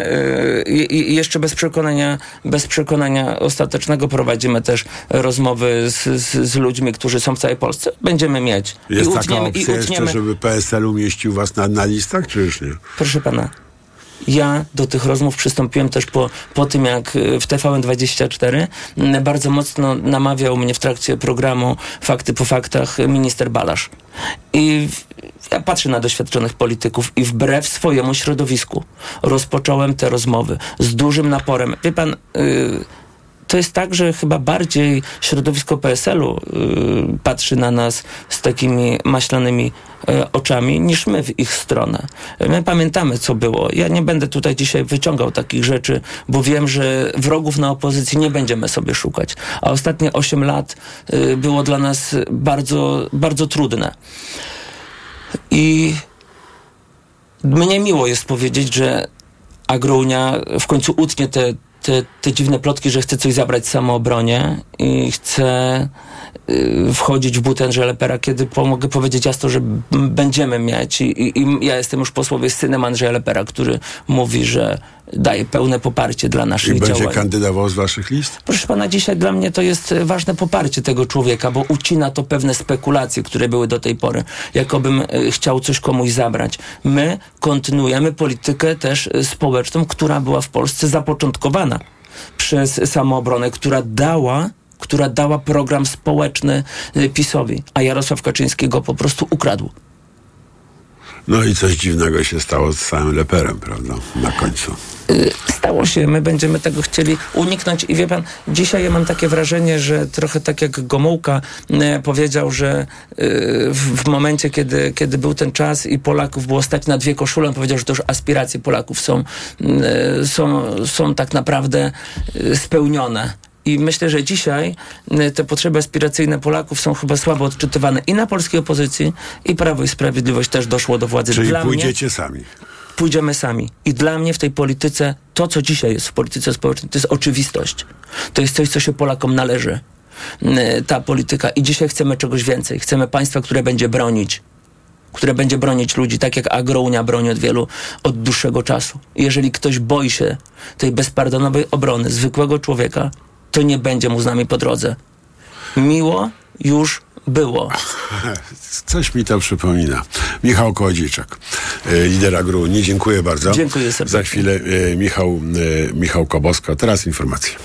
i, i jeszcze bez przekonania, bez przekonania ostatecznego prowadzimy też rozmowy z, z, z ludźmi, którzy są w całej Polsce. Będziemy mieć. Jest I taka utniemy, i opcja jeszcze, utniemy. żeby PSL umieścił was na, na listach, czy już nie? Proszę pana, ja do tych rozmów przystąpiłem też po, po tym, jak y, w TVN24 mm, bardzo mocno namawiał mnie w trakcie programu Fakty po faktach minister Balasz. I ja patrzę na doświadczonych polityków i wbrew swojemu środowisku rozpocząłem te rozmowy z dużym naporem. Wie pan, y, to jest tak, że chyba bardziej środowisko PSL-u y, patrzy na nas z takimi maślanymi y, oczami niż my w ich stronę. My pamiętamy, co było. Ja nie będę tutaj dzisiaj wyciągał takich rzeczy, bo wiem, że wrogów na opozycji nie będziemy sobie szukać. A ostatnie 8 lat y, było dla nas bardzo, bardzo trudne. I mnie miło jest powiedzieć, że Agrounia w końcu utnie te, te, te dziwne plotki, że chce coś zabrać samoobronie i chce wchodzić w but Andrzej Lepera, kiedy mogę powiedzieć jasno, że będziemy mieć i, i, i ja jestem już posłowie z synem Andrzeja Lepera, który mówi, że daje pełne poparcie dla I naszych będzie działań. kandydował z waszych list? Proszę pana, dzisiaj dla mnie to jest e, ważne poparcie tego człowieka, bo ucina to pewne spekulacje, które były do tej pory, jakobym e, chciał coś komuś zabrać. My kontynuujemy politykę też e, społeczną, która była w Polsce zapoczątkowana przez samoobronę, która dała która dała program społeczny e, PiSowi, a Jarosław Kaczyński go po prostu ukradł. No i coś dziwnego się stało z samym Leperem, prawda? Na końcu. Y, Stało się, my będziemy tego chcieli uniknąć i wie pan, dzisiaj ja mam takie wrażenie, że trochę tak jak Gomułka e, powiedział, że y, w, momencie, kiedy, kiedy był ten czas i Polaków było stać na dwie koszule, on powiedział, że to już aspiracje Polaków są, y, są, są tak naprawdę y, spełnione. I myślę, że dzisiaj y, te potrzeby aspiracyjne Polaków są chyba słabo odczytywane i na polskiej opozycji, i Prawo i Sprawiedliwość też doszło do władzy. Czyli Dla mnie- pójdziecie sami. pójdziemy sami. I dla mnie w tej polityce, to co dzisiaj jest w polityce społecznej, to jest oczywistość. To jest coś, co się Polakom należy. N- Ta polityka. I dzisiaj chcemy czegoś więcej. Chcemy państwa, które będzie bronić. Które będzie bronić ludzi, tak jak Agrounia broni od wielu, od dłuższego czasu. Jeżeli ktoś boi się tej bezpardonowej obrony zwykłego człowieka, to nie będzie mu z nami po drodze. Miło już Było. Coś mi to przypomina. Michał Kołodziejczak, e, lider Agru. Nie dziękuję bardzo. Dziękuję serdecznie. Za chwilę e, Michał, e, Michał Kobosko. Teraz informacje.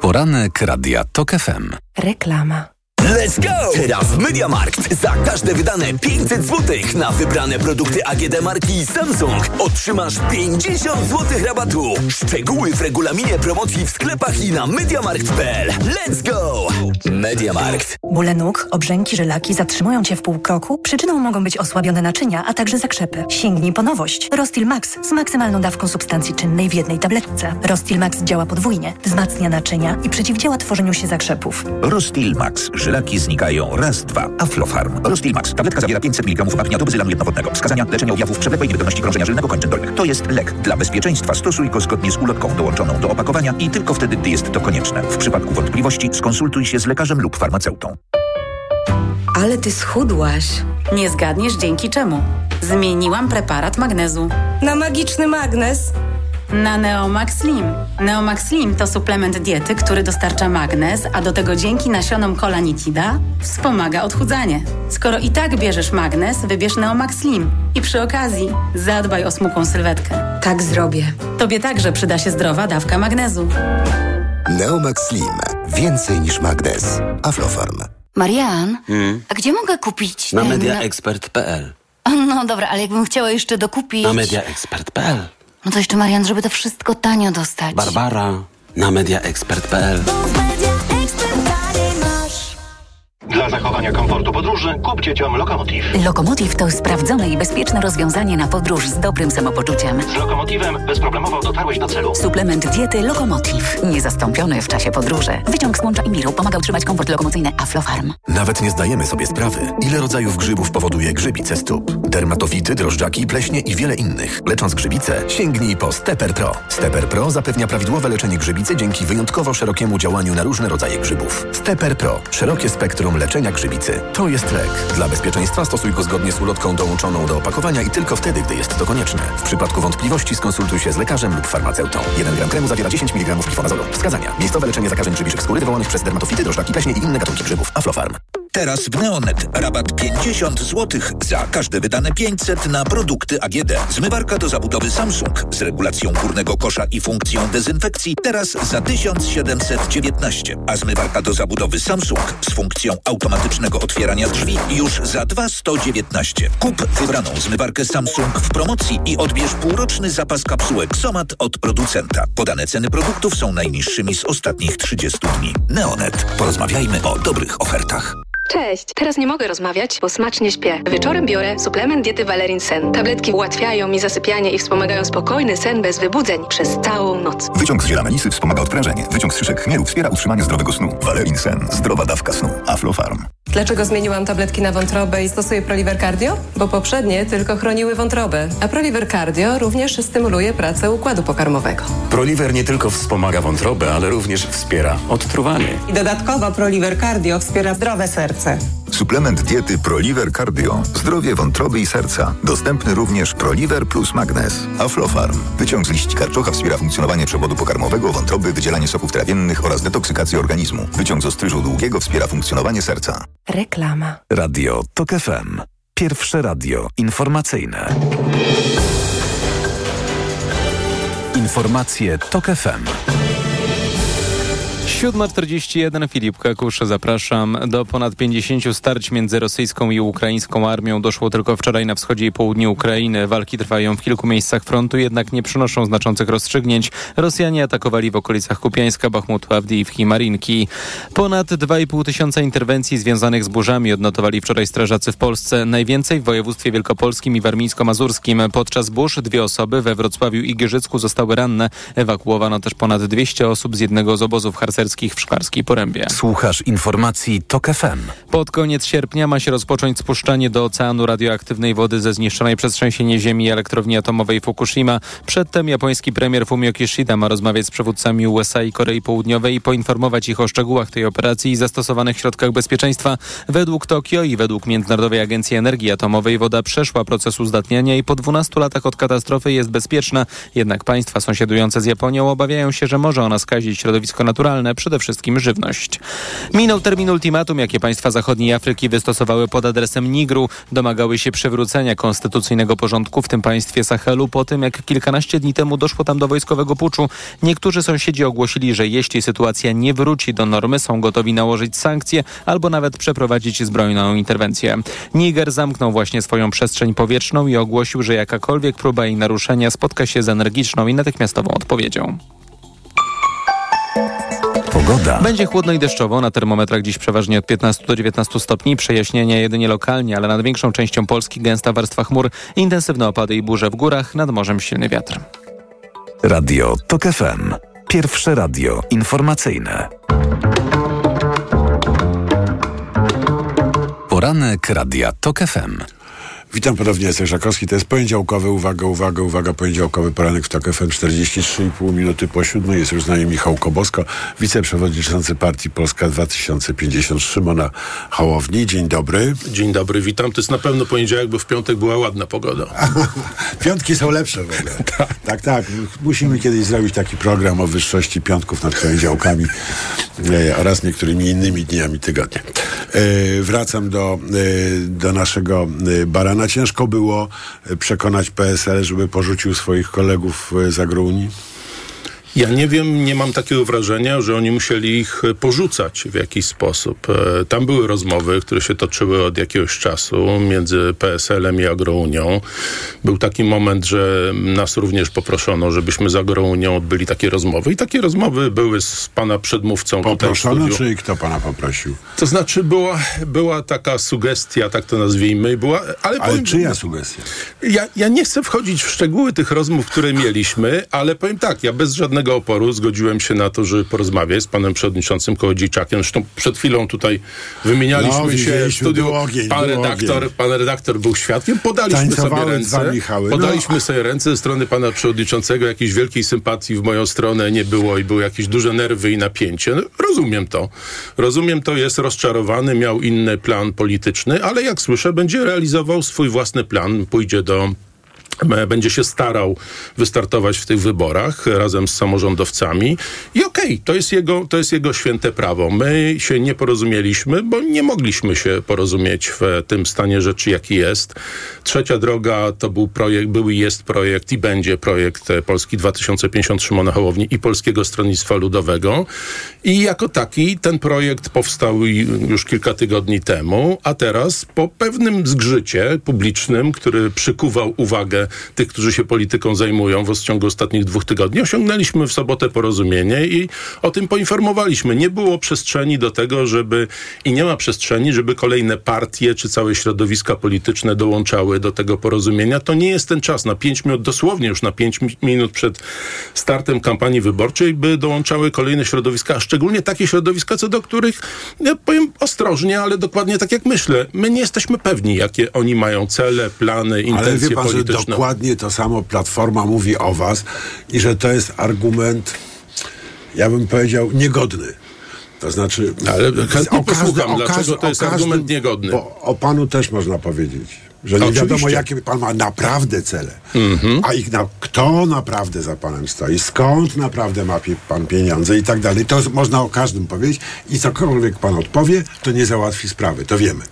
Poranek Radia TOK FM. Reklama. Let's go! Teraz w MediaMarkt za każde wydane 500 zł na wybrane produkty AGD marki Samsung otrzymasz 50 zł rabatu. Szczegóły w regulaminie promocji w sklepach i na MediaMarkt.pl. Let's go! MediaMarkt. Bóle nóg, obrzęki, żylaki zatrzymują Cię w pół kroku? Przyczyną mogą być osłabione naczynia, a także zakrzepy. Sięgnij po nowość. Rostil Max z maksymalną dawką substancji czynnej w jednej tabletce. Rostil Max działa podwójnie, wzmacnia naczynia i przeciwdziała tworzeniu się zakrzepów. Rostil Max. Żylaki znikają. Raz, dwa. Aflofarm. Rostil Max. Tabletka zawiera 500 mg apnia do bezylanu jednowodnego. Wskazania leczenia objawów przewlekłej niewydolności krążenia żylnego kończyn dolnych. To jest lek. Dla bezpieczeństwa stosuj go zgodnie z ulotką dołączoną do opakowania i tylko wtedy, gdy jest to konieczne. W przypadku wątpliwości skonsultuj się z lekarzem lub farmaceutą. Ale ty schudłaś. Nie zgadniesz dzięki czemu. Zmieniłam preparat magnezu. Na magiczny magnes? Na Neomax Slim. Neomax Slim to suplement diety, który dostarcza magnez, a do tego dzięki nasionom kolanitida wspomaga odchudzanie. Skoro i tak bierzesz magnez, wybierz Neomax Slim. I przy okazji zadbaj o smukłą sylwetkę. Tak zrobię. Tobie także przyda się zdrowa dawka magnezu. Neomax Slim. Więcej niż magnes. Aflofarm. Marian, Hmm. a gdzie mogę kupić Na ten... mediaexpert.pl No dobra, ale jakbym chciała jeszcze dokupić... Na mediaexpert.pl No to jeszcze, Marian, żeby to wszystko tanio dostać. Barbara na mediaexpert.pl Dla zachowania komfortu podróży kup dzieciom Lokomotiv. Lokomotiv to sprawdzone i bezpieczne rozwiązanie na podróż z dobrym samopoczuciem. Z Lokomotivem bezproblemowo dotarłeś do celu. Suplement diety Lokomotiv. Niezastąpiony w czasie podróży. Wyciąg z łącza i miru pomaga utrzymać komfort lokomocyjny Aflofarm. Nawet nie zdajemy sobie sprawy, ile rodzajów grzybów powoduje grzybice stóp. Dermatofity, drożdżaki, pleśnie i wiele innych. Lecząc grzybice, sięgnij po Stepper Pro. Stepper Pro zapewnia prawidłowe leczenie grzybicy dzięki wyjątkowo szerokiemu działaniu na różne rodzaje grzybów. Stepper Pro. Szerokie spektrum leczenia grzybicy. To jest lek. Dla bezpieczeństwa stosuj go zgodnie z ulotką dołączoną do opakowania i tylko wtedy, gdy jest to konieczne. W przypadku wątpliwości skonsultuj się z lekarzem lub farmaceutą. 1 gram kremu zawiera 10 mg glifonazolu. Wskazania. Miejscowe leczenie zakażeń grzybiczych skóry wywołanych przez dermatofity, drożdżaki, pleśnie i inne gatunki grzybów. Aflofarm. Teraz w Neonet rabat 50 zł za każde wydane 500 na produkty AGD. Zmywarka do zabudowy Samsung z regulacją górnego kosza i funkcją dezynfekcji teraz za 1719, a zmywarka do zabudowy Samsung z funkcją automatycznego otwierania drzwi już za 2119. Kup wybraną zmywarkę Samsung w promocji i odbierz półroczny zapas kapsułek Somat od producenta. Podane ceny produktów są najniższymi z ostatnich 30 dni. Neonet. Porozmawiajmy o dobrych ofertach. Cześć! Teraz nie mogę rozmawiać, bo smacznie śpię. Wieczorem biorę suplement diety Valerin Sen. Tabletki ułatwiają mi zasypianie i wspomagają spokojny sen bez wybudzeń przez całą noc. Wyciąg z ziela melisy wspomaga odprężenie. Wyciąg z szyszek chmielu wspiera utrzymanie zdrowego snu. Valerin Sen. Zdrowa dawka snu. Aflofarm. Dlaczego zmieniłam tabletki na wątrobę i stosuję Proliver Cardio? Bo poprzednie tylko chroniły wątrobę, a Proliver Cardio również stymuluje pracę układu pokarmowego. Proliver nie tylko wspomaga wątrobę, ale również wspiera odtruwanie. I dodatkowo Proliver Cardio wspiera zdrowe serce. Suplement diety Proliver Cardio. Zdrowie wątroby i serca. Dostępny również Proliver plus Magnes. Aflofarm. Wyciąg z liści karczocha wspiera funkcjonowanie przewodu pokarmowego, wątroby, wydzielanie soków trawiennych oraz detoksykację organizmu. Wyciąg z ostryżu długiego wspiera funkcjonowanie serca. Reklama. Radio TOK FM. Pierwsze radio informacyjne. Informacje TOK FM. 7.41 Filip Kakusz, zapraszam. Do ponad 50 starć między rosyjską i ukraińską armią doszło tylko wczoraj na wschodzie i południu Ukrainy. Walki trwają w kilku miejscach frontu, jednak nie przynoszą znaczących rozstrzygnięć. Rosjanie atakowali w okolicach Kupiańska, Bachmutu, Awdijiwki i Marinki. Ponad 2,5 tysiąca interwencji związanych z burzami odnotowali wczoraj strażacy w Polsce. Najwięcej w województwie wielkopolskim i warmińsko-mazurskim. Podczas burz dwie osoby we Wrocławiu i Giżycku zostały ranne. Ewakuowano też ponad 200 osób z jednego z obozów harcerskich w Szklarskiej Porębie. Słuchasz informacji TOK FM. Pod koniec sierpnia ma się rozpocząć spuszczanie do oceanu radioaktywnej wody ze zniszczonej przez trzęsienie ziemi elektrowni atomowej Fukushima. Przedtem japoński premier Fumio Kishida ma rozmawiać z przywódcami USA i Korei Południowej i poinformować ich o szczegółach tej operacji i zastosowanych środkach bezpieczeństwa. Według Tokio i według Międzynarodowej Agencji Energii Atomowej woda przeszła proces uzdatniania i po 12 latach od katastrofy jest bezpieczna. Jednak państwa sąsiadujące z Japonią obawiają się, że może ona skazić środowisko naturalne przede wszystkim żywność. Minął termin ultimatum, jakie państwa zachodniej Afryki wystosowały pod adresem Nigru. Domagały się przywrócenia konstytucyjnego porządku w tym państwie Sahelu po tym, jak kilkanaście dni temu doszło tam do wojskowego puczu. Niektórzy sąsiedzi ogłosili, że jeśli sytuacja nie wróci do normy, są gotowi nałożyć sankcje albo nawet przeprowadzić zbrojną interwencję. Niger zamknął właśnie swoją przestrzeń powietrzną i ogłosił, że jakakolwiek próba jej naruszenia spotka się z energiczną i natychmiastową odpowiedzią. Pogoda. Będzie chłodno i deszczowo, na termometrach dziś przeważnie od 15 do 19 stopni, przejaśnienia jedynie lokalnie, ale nad większą częścią Polski gęsta warstwa chmur, intensywne opady i burze w górach, nad morzem silny wiatr. Radio TOK FM. Pierwsze radio informacyjne. Poranek Radia TOK FM. Witam ponownie, Jacek Żakowski. To jest poniedziałkowy, uwaga, uwaga, uwaga, poniedziałkowy poranek w TOK FM 43,5 minuty po siódmej. Jest już z nami Michał Kobosko, wiceprzewodniczący partii Polska 2050 Szymona Hołowni. Dzień dobry. Dzień dobry, witam. To jest na pewno poniedziałek, bo w piątek była ładna pogoda. Piątki są lepsze w ogóle. tak, tak. Musimy kiedyś zrobić taki program o wyższości piątków nad poniedziałkami e, oraz niektórymi innymi dniami tygodnia. E, wracam do, e, do naszego e, barana. Ciężko było e, przekonać PSL, żeby porzucił swoich kolegów e, z Agrounii? Ja nie wiem, nie mam takiego wrażenia, że oni musieli ich e, porzucać w jakiś sposób. E, Tam były rozmowy, które się toczyły od jakiegoś czasu między PSL-em i Agrounią. Był taki moment, że nas również poproszono, żebyśmy z Agrounią odbyli takie rozmowy. I takie rozmowy były z pana przedmówcą Poproszono, czy kto pana poprosił? To znaczy była, była taka sugestia, tak to nazwijmy, i była, ale, Ale powiem, czyja sugestia? Ja, ja nie chcę wchodzić w szczegóły tych rozmów, które mieliśmy, ale powiem tak, ja bez żadnego oporu zgodziłem się na to, żeby porozmawiać z panem przewodniczącym Kołodziejczakiem. Zresztą przed chwilą tutaj wymienialiśmy No, się w studiu. ogień, pan, redaktor, ogień. pan redaktor był świadkiem. Podaliśmy sobie ręce. Michały. No. Podaliśmy sobie ręce ze strony pana przewodniczącego. Jakiejś wielkiej sympatii w moją stronę nie było i były jakieś duże nerwy i napięcie. No, rozumiem to. Rozumiem to, jest rozczarowany, miał inny plan polityczny, ale jak słyszę, będzie realizował swój własny plan. Pójdzie do będzie się starał wystartować w tych wyborach razem z samorządowcami. I okej, to, jest jego, to jest jego święte prawo. My się nie porozumieliśmy, bo nie mogliśmy się porozumieć w tym stanie rzeczy, jaki jest. Trzecia droga to był projekt, był i jest projekt i będzie projekt Polski 2050 Szymona Hołowni i Polskiego Stronnictwa Ludowego. I jako taki ten projekt powstał już kilka tygodni temu, a teraz po pewnym zgrzycie publicznym, który przykuwał uwagę tych, którzy się polityką zajmują w ciągu ostatnich dwóch tygodni, osiągnęliśmy w sobotę porozumienie i o tym poinformowaliśmy. Nie było przestrzeni do tego, żeby i nie ma przestrzeni, żeby kolejne partie czy całe środowiska polityczne dołączały do tego porozumienia. To nie jest ten czas. Na pięć minut, dosłownie już na pięć mi- minut przed startem kampanii wyborczej, by dołączały kolejne środowiska, a szczególnie takie środowiska, co do których, ja powiem ostrożnie, ale dokładnie tak jak myślę, my nie jesteśmy pewni, jakie oni mają cele, plany, Ale intencje wie pan, polityczne. Dokładnie to samo Platforma mówi o was i że to jest argument, ja bym powiedział, niegodny. To znaczy... Ale o chętnie każdy- posłucham, o dlaczego to jest każdym- argument niegodny. Bo o panu też można powiedzieć, że nie Oczywiście. wiadomo, jakie pan ma naprawdę cele. A ich na, kto naprawdę za panem stoi, skąd naprawdę ma pan pieniądze i tak dalej. To można o każdym powiedzieć i cokolwiek pan odpowie, to nie załatwi sprawy, to wiemy.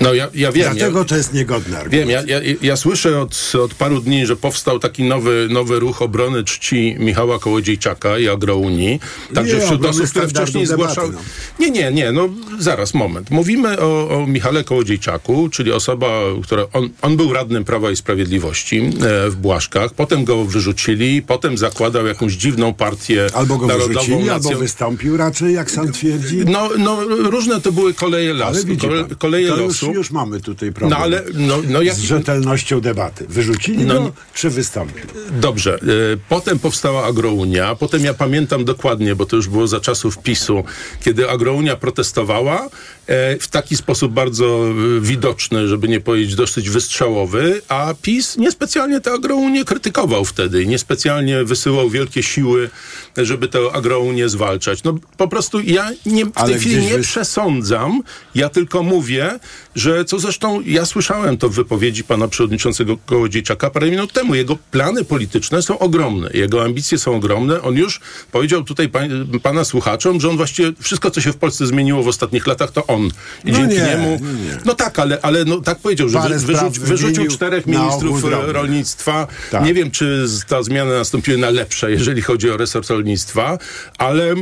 No ja, ja wiem. Dlatego ja, to jest niegodny argument. Wiem, ja, ja, ja słyszę od, od paru dni, że powstał taki nowy, nowy ruch obrony czci Michała Kołodziejczaka i Agrounii. Także Nie, wśród osób, które wcześniej zgłaszały... no. Nie, nie, nie, no zaraz, moment. Mówimy o, o Michale Kołodziejczaku, czyli osoba, która... On, on był radnym Prawa i Sprawiedliwości e, w Błaszkach, potem go wyrzucili, potem zakładał jakąś dziwną partię Albo go narodową. wyrzucili, albo nacją- wystąpił raczej, jak sam twierdzi. no, no, różne to były koleje Ale losu. widzi Kole, koleje to już, już mamy tutaj problem. No ale, no, no jak, Z rzetelnością debaty. Wyrzucili No go, nie- czy wystąpił? Dobrze. y, Potem powstała Agrounia. Potem ja pamiętam dokładnie, bo to już było za czasów PiSu, kiedy Agrounia protestowała e, w taki sposób bardzo y, widoczny, żeby nie powiedzieć dosyć wystrzałowy, a PiS niespecjalnie tę Agrounię krytykował wtedy. i Niespecjalnie wysyłał wielkie siły, żeby tę Agrounię zwalczać. No po prostu ja nie, w Ale tej chwili nie wys- przesądzam, ja tylko mówię, że co zresztą ja słyszałem to w wypowiedzi pana przewodniczącego Kołodziejczaka parę minut temu. Jego plany polityczne są ogromne, jego ambicje są ogromne. On już powiedział tutaj pan, pana słuchaczom, że on właściwie wszystko, co się w Polsce zmieniło w ostatnich latach, to on. I No dzięki nie, niemu. no nie. No tak, ale, ale no, tak powiedział, że wy, wyrzuci, wyrzucił czterech ministrów rolnictwa. Tak. Nie wiem, czy ta zmiana nastąpiła na lepsze, jeżeli chodzi o resort rolnictwa, ale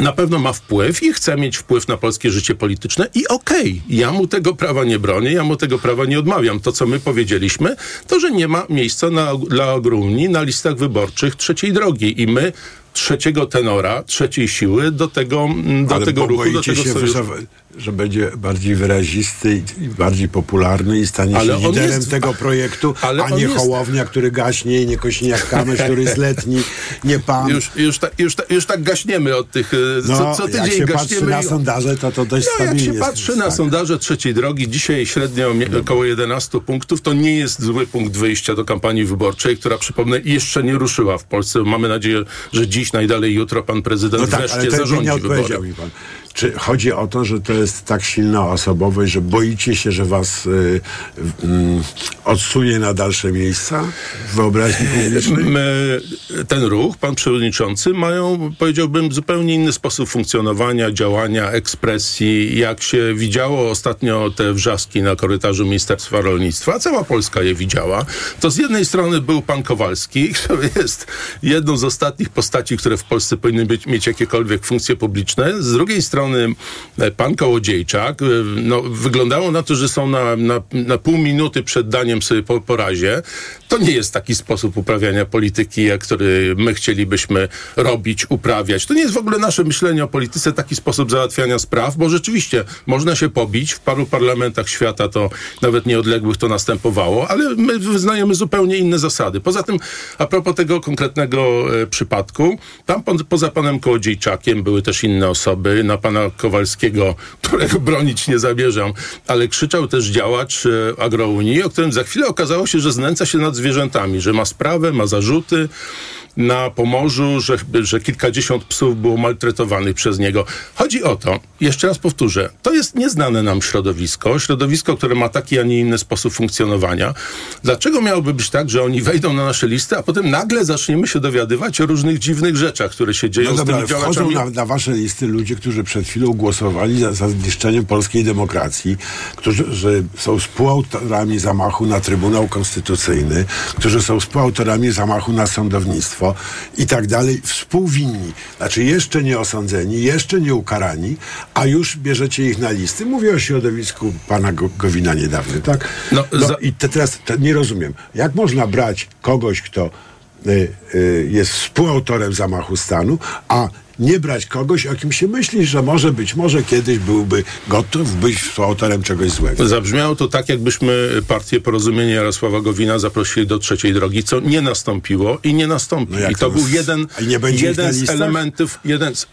na pewno ma wpływ i chce mieć wpływ na polskie życie polityczne i okej, ja mu tego prawa nie bronię, ja mu tego prawa nie odmawiam. To, co my powiedzieliśmy, to, że nie ma miejsca na, dla Ogrumni na listach wyborczych trzeciej drogi i my trzeciego tenora, trzeciej siły do tego, mm, do Ale tego ruchu, do tego się, sojuszu. Że będzie bardziej wyrazisty i bardziej popularny i stanie Ale się liderem jest- tego projektu, ale a nie jest- Hołownia, który gaśnie i nie Kośniak Kamysz, który jest letni, nie pan. Już, już, tak, już, tak, już tak gaśniemy od tych. e, no, co, co tydzień jak się patrzy gaśniemy. na i- sondaże, to to dość No, jak stabilnie się jest patrzy na tak. sondaże trzeciej drogi, dzisiaj średnio około 11 punktów, to nie jest zły punkt wyjścia do kampanii wyborczej, która, przypomnę, jeszcze nie ruszyła w Polsce. Mamy nadzieję, że dziś, najdalej jutro pan prezydent No tak, ale wreszcie to zarządzi nie wybory. mi pan. Czy chodzi o to, że to jest tak silna osobowość, że boicie się, że was y, mm, odsunie na dalsze miejsca w wyobraźni publicznej? Ten ruch, pan przewodniczący, mają, powiedziałbym, zupełnie inny sposób funkcjonowania, działania, ekspresji. Jak się widziało ostatnio te wrzaski na korytarzu Ministerstwa Rolnictwa, cała Polska je widziała, to z jednej strony był pan Kowalski, który jest jedną z ostatnich postaci, które w Polsce powinny być, mieć jakiekolwiek funkcje publiczne. Z drugiej strony e, pan Kołodziejczak, e, no, wyglądało na to, że są na, na, na pół minuty przed daniem sobie po, po razie. To nie jest taki sposób uprawiania polityki, jak który my chcielibyśmy robić, uprawiać. To nie jest w ogóle nasze myślenie o polityce, taki sposób załatwiania spraw, bo rzeczywiście można się pobić. W paru parlamentach świata to nawet nieodległych to następowało, ale my wyznajemy zupełnie inne zasady. Poza tym, a propos tego konkretnego e, przypadku, tam po, poza panem Kołodziejczakiem były też inne osoby. Na pana Kowalskiego, którego bronić nie zamierzam, ale krzyczał też działacz e, Agrounii, o którym za chwilę okazało się, że znęca się nad zwierzętami, że ma sprawę, ma zarzuty na Pomorzu, że, że kilkadziesiąt psów było maltretowanych przez niego. Chodzi o to, jeszcze raz powtórzę, to jest nieznane nam środowisko, środowisko, które ma taki, a nie inny sposób funkcjonowania. Dlaczego miałoby być tak, że oni wejdą na nasze listy, a potem nagle zaczniemy się dowiadywać o różnych dziwnych rzeczach, które się dzieją No z dobra, tymi ale wchodzą działaczami? na, na wasze listy ludzie, którzy przed chwilą głosowali za, za zniszczeniem polskiej demokracji, którzy że są współautorami zamachu na Trybunał Konstytucyjny, którzy są współautorami zamachu na sądownictwo i tak dalej, współwinni. Znaczy jeszcze nie osądzeni, jeszcze nie ukarani, a już bierzecie ich na listy. Mówię o środowisku pana Go- Gowina niedawno, tak? No, No, za- i te, teraz te, nie rozumiem. Jak można brać kogoś, kto y, y, jest współautorem zamachu stanu, a nie brać kogoś, o kim się myśli, że może być, może kiedyś byłby gotów być współautorem czegoś złego. Zabrzmiało to tak, jakbyśmy partię Porozumienia Jarosława Gowina zaprosili do trzeciej drogi, co nie nastąpiło i nie nastąpi. No I to to był jeden, jeden z elementów. Jeden z,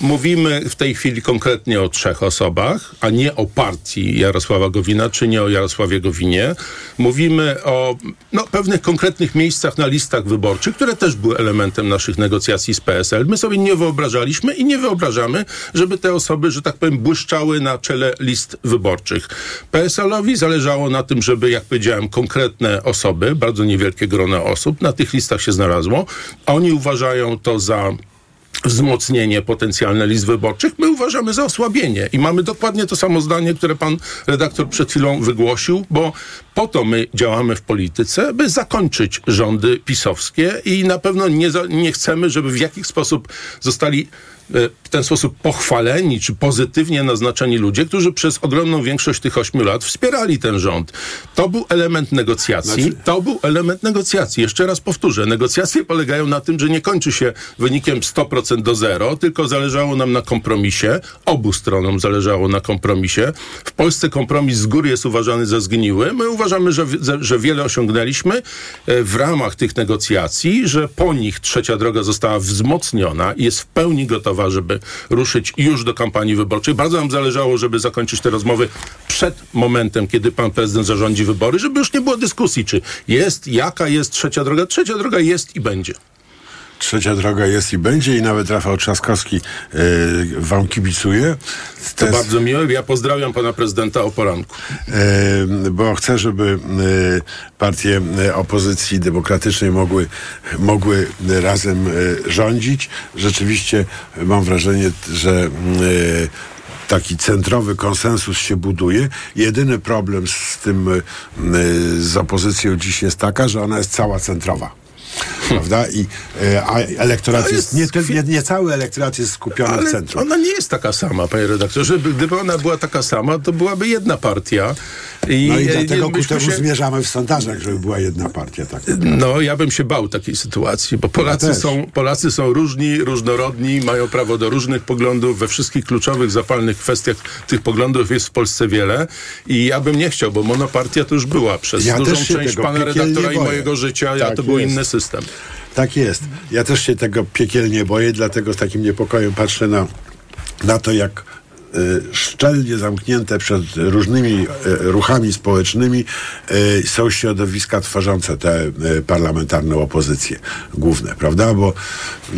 mówimy w tej chwili konkretnie o trzech osobach, a nie o partii Jarosława Gowina, czy nie o Jarosławie Gowinie. Mówimy o no, pewnych konkretnych miejscach na listach wyborczych, które też były elementem naszych negocjacji z PSL. My sobie nie wyobrażaliśmy i nie wyobrażamy, żeby te osoby, że tak powiem, błyszczały na czele list wyborczych. PSL-owi zależało na tym, żeby, jak powiedziałem, konkretne osoby, bardzo niewielkie grono osób na tych listach się znalazło. Oni uważają to za wzmocnienie potencjalne list wyborczych, my uważamy za osłabienie. I mamy dokładnie to samo zdanie, które pan redaktor przed chwilą wygłosił, bo po to my działamy w polityce, by zakończyć rządy pisowskie i na pewno nie, nie chcemy, żeby w jakiś sposób zostali w ten sposób pochwaleni czy pozytywnie naznaczeni ludzie, którzy przez ogromną większość tych ośmiu lat wspierali ten rząd. To był element negocjacji. Znaczy- To był element negocjacji. Jeszcze raz powtórzę. Negocjacje polegają na tym, że nie kończy się wynikiem 100% do zero, tylko zależało nam na kompromisie. Obu stronom zależało na kompromisie. W Polsce kompromis z góry jest uważany za zgniły. My uważamy, że, że wiele osiągnęliśmy e, w ramach tych negocjacji, że po nich trzecia droga została wzmocniona i jest w pełni gotowa, żeby ruszyć już do kampanii wyborczej. Bardzo nam zależało, żeby zakończyć te rozmowy przed momentem, kiedy pan prezydent zarządzi wybory, żeby już nie było dyskusji, czy jest, jaka jest trzecia droga. Trzecia droga jest i będzie. Trzecia droga jest i będzie i nawet Rafał Trzaskowski e, wam kibicuje. To bardzo miłe. Ja pozdrawiam pana prezydenta o poranku. E, bo chcę, żeby e, partie opozycji demokratycznej mogły, mogły razem rządzić. Rzeczywiście mam wrażenie, że taki centrowy konsensus się buduje. Jedyny problem z tym, z opozycją dziś jest taka, że ona jest cała centrowa. Prawda? I, e, a elektorat To jest, jest nie, nie, nie cały elektorat jest skupiony w Ale centrum. ona nie jest taka sama, panie redaktorze. By- Gdyby ona była taka sama, to byłaby jedna partia. I, No i dlatego ku temu się- zmierzamy w sondażach, żeby była jedna partia. Tak. No, ja bym się bał takiej sytuacji, bo Polacy, też. są, Polacy są różni, różnorodni, mają prawo do różnych poglądów. We wszystkich kluczowych, zapalnych kwestiach tych poglądów jest w Polsce wiele. I ja bym nie chciał, bo monopartia to już była przez Ja dużą część tego pana redaktora i mojego życia, Tak to był jest. inny system. Tak jest. Ja też się tego piekielnie boję, dlatego z takim niepokojem patrzę na, na to, jak szczelnie zamknięte przed różnymi y, ruchami społecznymi y, są środowiska tworzące y, parlamentarną opozycję główne, prawda? Bo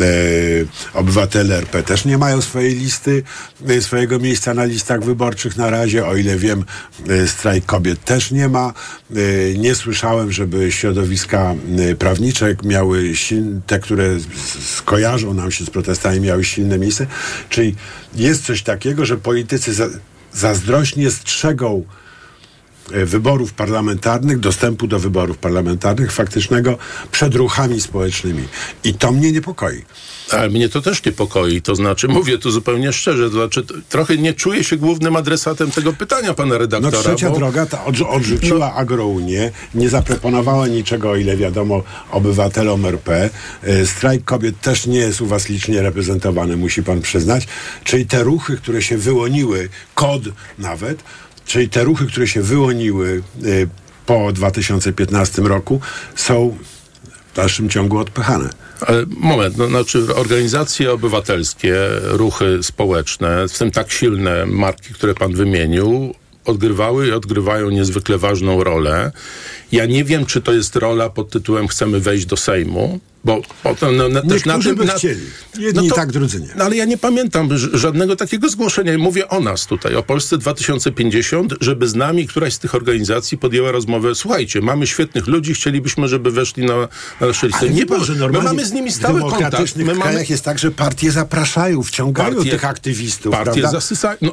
y, obywatele RP też nie mają swojej listy, y, swojego miejsca na listach wyborczych na razie. O ile wiem, y, strajk kobiet też nie ma. Y, nie słyszałem, żeby środowiska y, prawnicze miały silne, te, które skojarzą nam się z protestami, miały silne miejsce. Czyli jest coś takiego, że politycy za, zazdrośnie strzegą wyborów parlamentarnych, dostępu do wyborów parlamentarnych faktycznego przed ruchami społecznymi. I to mnie niepokoi. Ale mnie to też niepokoi. To znaczy, mówię tu zupełnie szczerze, to znaczy, trochę nie czuję się głównym adresatem tego pytania pana No redaktora. trzecia bo... droga ta odrzu- odrzuciła agrounię, nie zaproponowała niczego, o ile wiadomo, obywatelom RP. E, Strajk kobiet też nie jest u was licznie reprezentowany, musi pan przyznać. Czyli te ruchy, które się wyłoniły, KOD nawet, czyli te ruchy, które się wyłoniły e, po 2015 roku, są w dalszym ciągu odpychane. Moment, no, znaczy organizacje obywatelskie, ruchy społeczne, w tym tak silne marki, które pan wymienił, odgrywały i odgrywają niezwykle ważną rolę. Ja nie wiem, czy to jest rola pod tytułem chcemy wejść do Sejmu, bo potem no, też na tym... by chcieli. Jedni tak, drudzy nie. No ale ja nie pamiętam żadnego takiego zgłoszenia. Mówię o nas tutaj, o Polsce 2050, żeby z nami któraś z tych organizacji podjęła rozmowę. Słuchajcie, mamy świetnych ludzi, chcielibyśmy, żeby weszli na, na nasze listy. Ale Nie, wie pan, bo- że my normalnie mamy z nimi stały kontakt. My mamy, krajach jest tak, że partie zapraszają, wciągają Partie- tych aktywistów, Partie zasysają. No,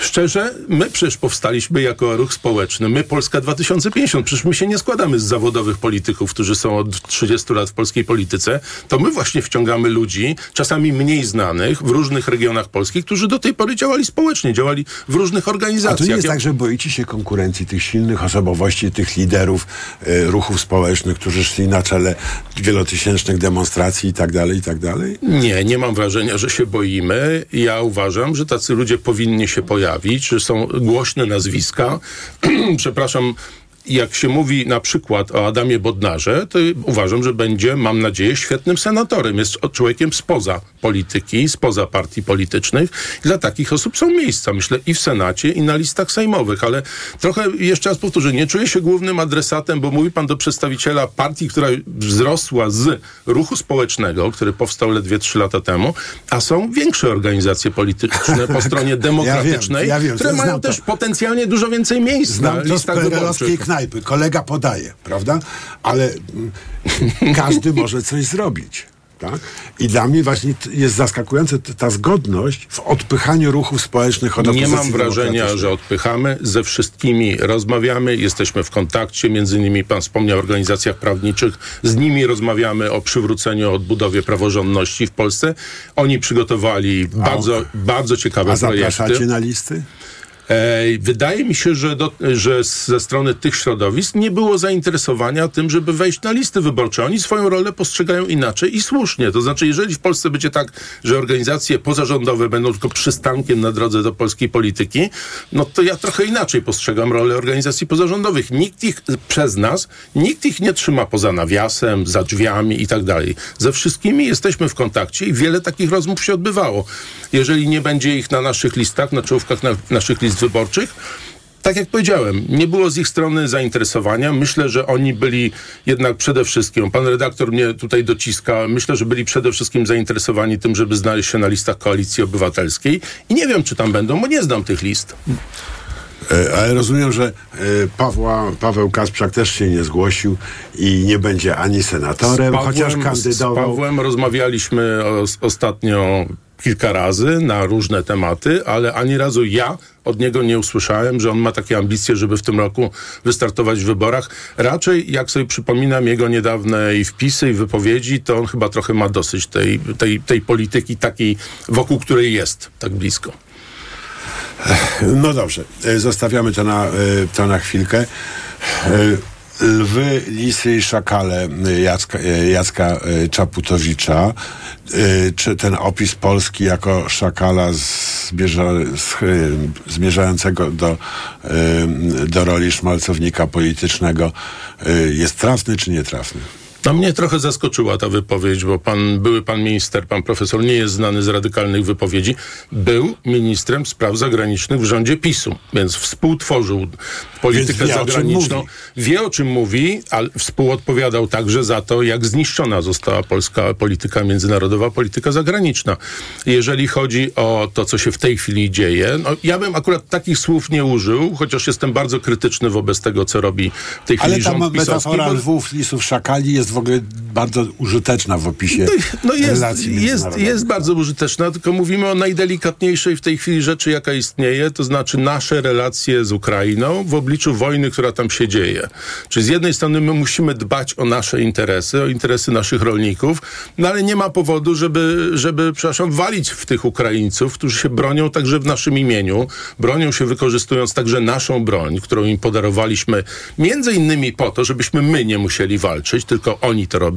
szczerze, my przecież powstaliśmy jako ruch społeczny. My Polska 2050. Przecież my się nie składamy z zawodowych polityków, którzy są od 30 lat w polskiej polityce. To my właśnie wciągamy ludzi, czasami mniej znanych, w różnych regionach Polski, którzy do tej pory działali społecznie, działali w różnych A organizacjach. to nie jest Ja- tak, że boicie się konkurencji tych silnych osobowości, tych liderów e, ruchów społecznych, którzy szli na czele wielotysięcznych demonstracji i tak dalej, i tak dalej? Nie, nie mam wrażenia, że się boimy. Ja uważam, że tacy ludzie powinni się pojawić, że są głośne nazwiska. Przepraszam. Jak się mówi na przykład o Adamie Bodnarze, to uważam, że będzie, mam nadzieję, świetnym senatorem. Jest człowiekiem spoza polityki, spoza partii politycznych. Dla takich osób są miejsca, myślę, i w Senacie, i na listach sejmowych. Ale trochę, jeszcze raz powtórzę, nie czuję się głównym adresatem, bo mówi pan do przedstawiciela partii, która wzrosła z ruchu społecznego, który powstał ledwie trzy lata temu, a są większe organizacje polityczne po stronie demokratycznej, ja wiem, które znam mają to. też potencjalnie dużo więcej miejsc Znam na listach wyborczych. Knajpy. Kolega podaje, prawda? Ale mm, każdy może coś zrobić. Tak? I dla mnie właśnie jest zaskakująca ta zgodność w odpychaniu ruchów społecznych od Nie mam wrażenia, że odpychamy. Ze wszystkimi rozmawiamy, jesteśmy w kontakcie. Między innymi pan wspomniał o organizacjach prawniczych. Z nimi rozmawiamy o przywróceniu, odbudowie praworządności w Polsce. Oni przygotowali bardzo, bardzo ciekawe A projekty. zapraszacie na listy? Wydaje mi się, że, do, że ze strony tych środowisk nie było zainteresowania tym, żeby wejść na listy wyborcze. Oni swoją rolę postrzegają inaczej i słusznie. To znaczy, jeżeli w Polsce będzie tak, że organizacje pozarządowe będą tylko przystankiem na drodze do polskiej polityki, no to ja trochę inaczej postrzegam rolę organizacji pozarządowych. Nikt ich przez nas, nikt ich nie trzyma poza nawiasem, za drzwiami i tak dalej. Ze wszystkimi jesteśmy w kontakcie i wiele takich rozmów się odbywało. Jeżeli nie będzie ich na naszych listach, na czołówkach na, naszych list wyborczych, tak jak powiedziałem, nie było z ich strony zainteresowania. Myślę, że oni byli jednak przede wszystkim, pan redaktor mnie tutaj dociska, myślę, że byli przede wszystkim zainteresowani tym, żeby znaleźć się na listach Koalicji Obywatelskiej i nie wiem, czy tam będą, bo nie znam tych list. E, Ale rozumiem, że e, Pawła, Paweł Kasprzak też się nie zgłosił i nie będzie ani senatorem, chociaż Z kandydował. Pawłem rozmawialiśmy os- ostatnio kilka razy na różne tematy, ale ani razu ja od niego nie usłyszałem, że on ma takie ambicje, żeby w tym roku wystartować w wyborach. Raczej, jak sobie przypominam jego niedawne i wpisy, i wypowiedzi, to on chyba trochę ma dosyć tej, tej, tej polityki takiej, wokół której jest tak blisko. No dobrze, e, zostawiamy to na, e, to na chwilkę. Lwy, lisy i szakale e, Jacka, e, Jacka e, Czaputowicza. Czy ten opis Polski jako szakala zmierza, zmierzającego do, do roli szmalcownika politycznego jest trafny czy nietrafny? No mnie trochę zaskoczyła ta wypowiedź, bo pan, były pan minister, pan profesor nie jest znany z radykalnych wypowiedzi. Był ministrem spraw zagranicznych w rządzie PiSu, więc współtworzył politykę wie, o czym zagraniczną. Wie o czym mówi, ale współodpowiadał także za to, jak zniszczona została polska polityka międzynarodowa, polityka zagraniczna. Jeżeli chodzi o to, co się w tej chwili dzieje, no, ja bym akurat takich słów nie użył, chociaż jestem bardzo krytyczny wobec tego, co robi w tej chwili Ale ta rząd pisowski. metafora bo- lwów, lisów, szakali jest w ogóle bardzo użyteczna w opisie no jest, relacji jest, jest bardzo użyteczna, tylko mówimy o najdelikatniejszej w tej chwili rzeczy, jaka istnieje, to znaczy nasze relacje z Ukrainą w obliczu wojny, która tam się dzieje. Czyli z jednej strony my musimy dbać o nasze interesy, o interesy naszych rolników, no ale nie ma powodu, żeby, żeby przepraszam, walić w tych Ukraińców, którzy się bronią także w naszym imieniu, bronią się wykorzystując także naszą broń, którą im podarowaliśmy, między innymi po to, żebyśmy my nie musieli walczyć, tylko oni to robią.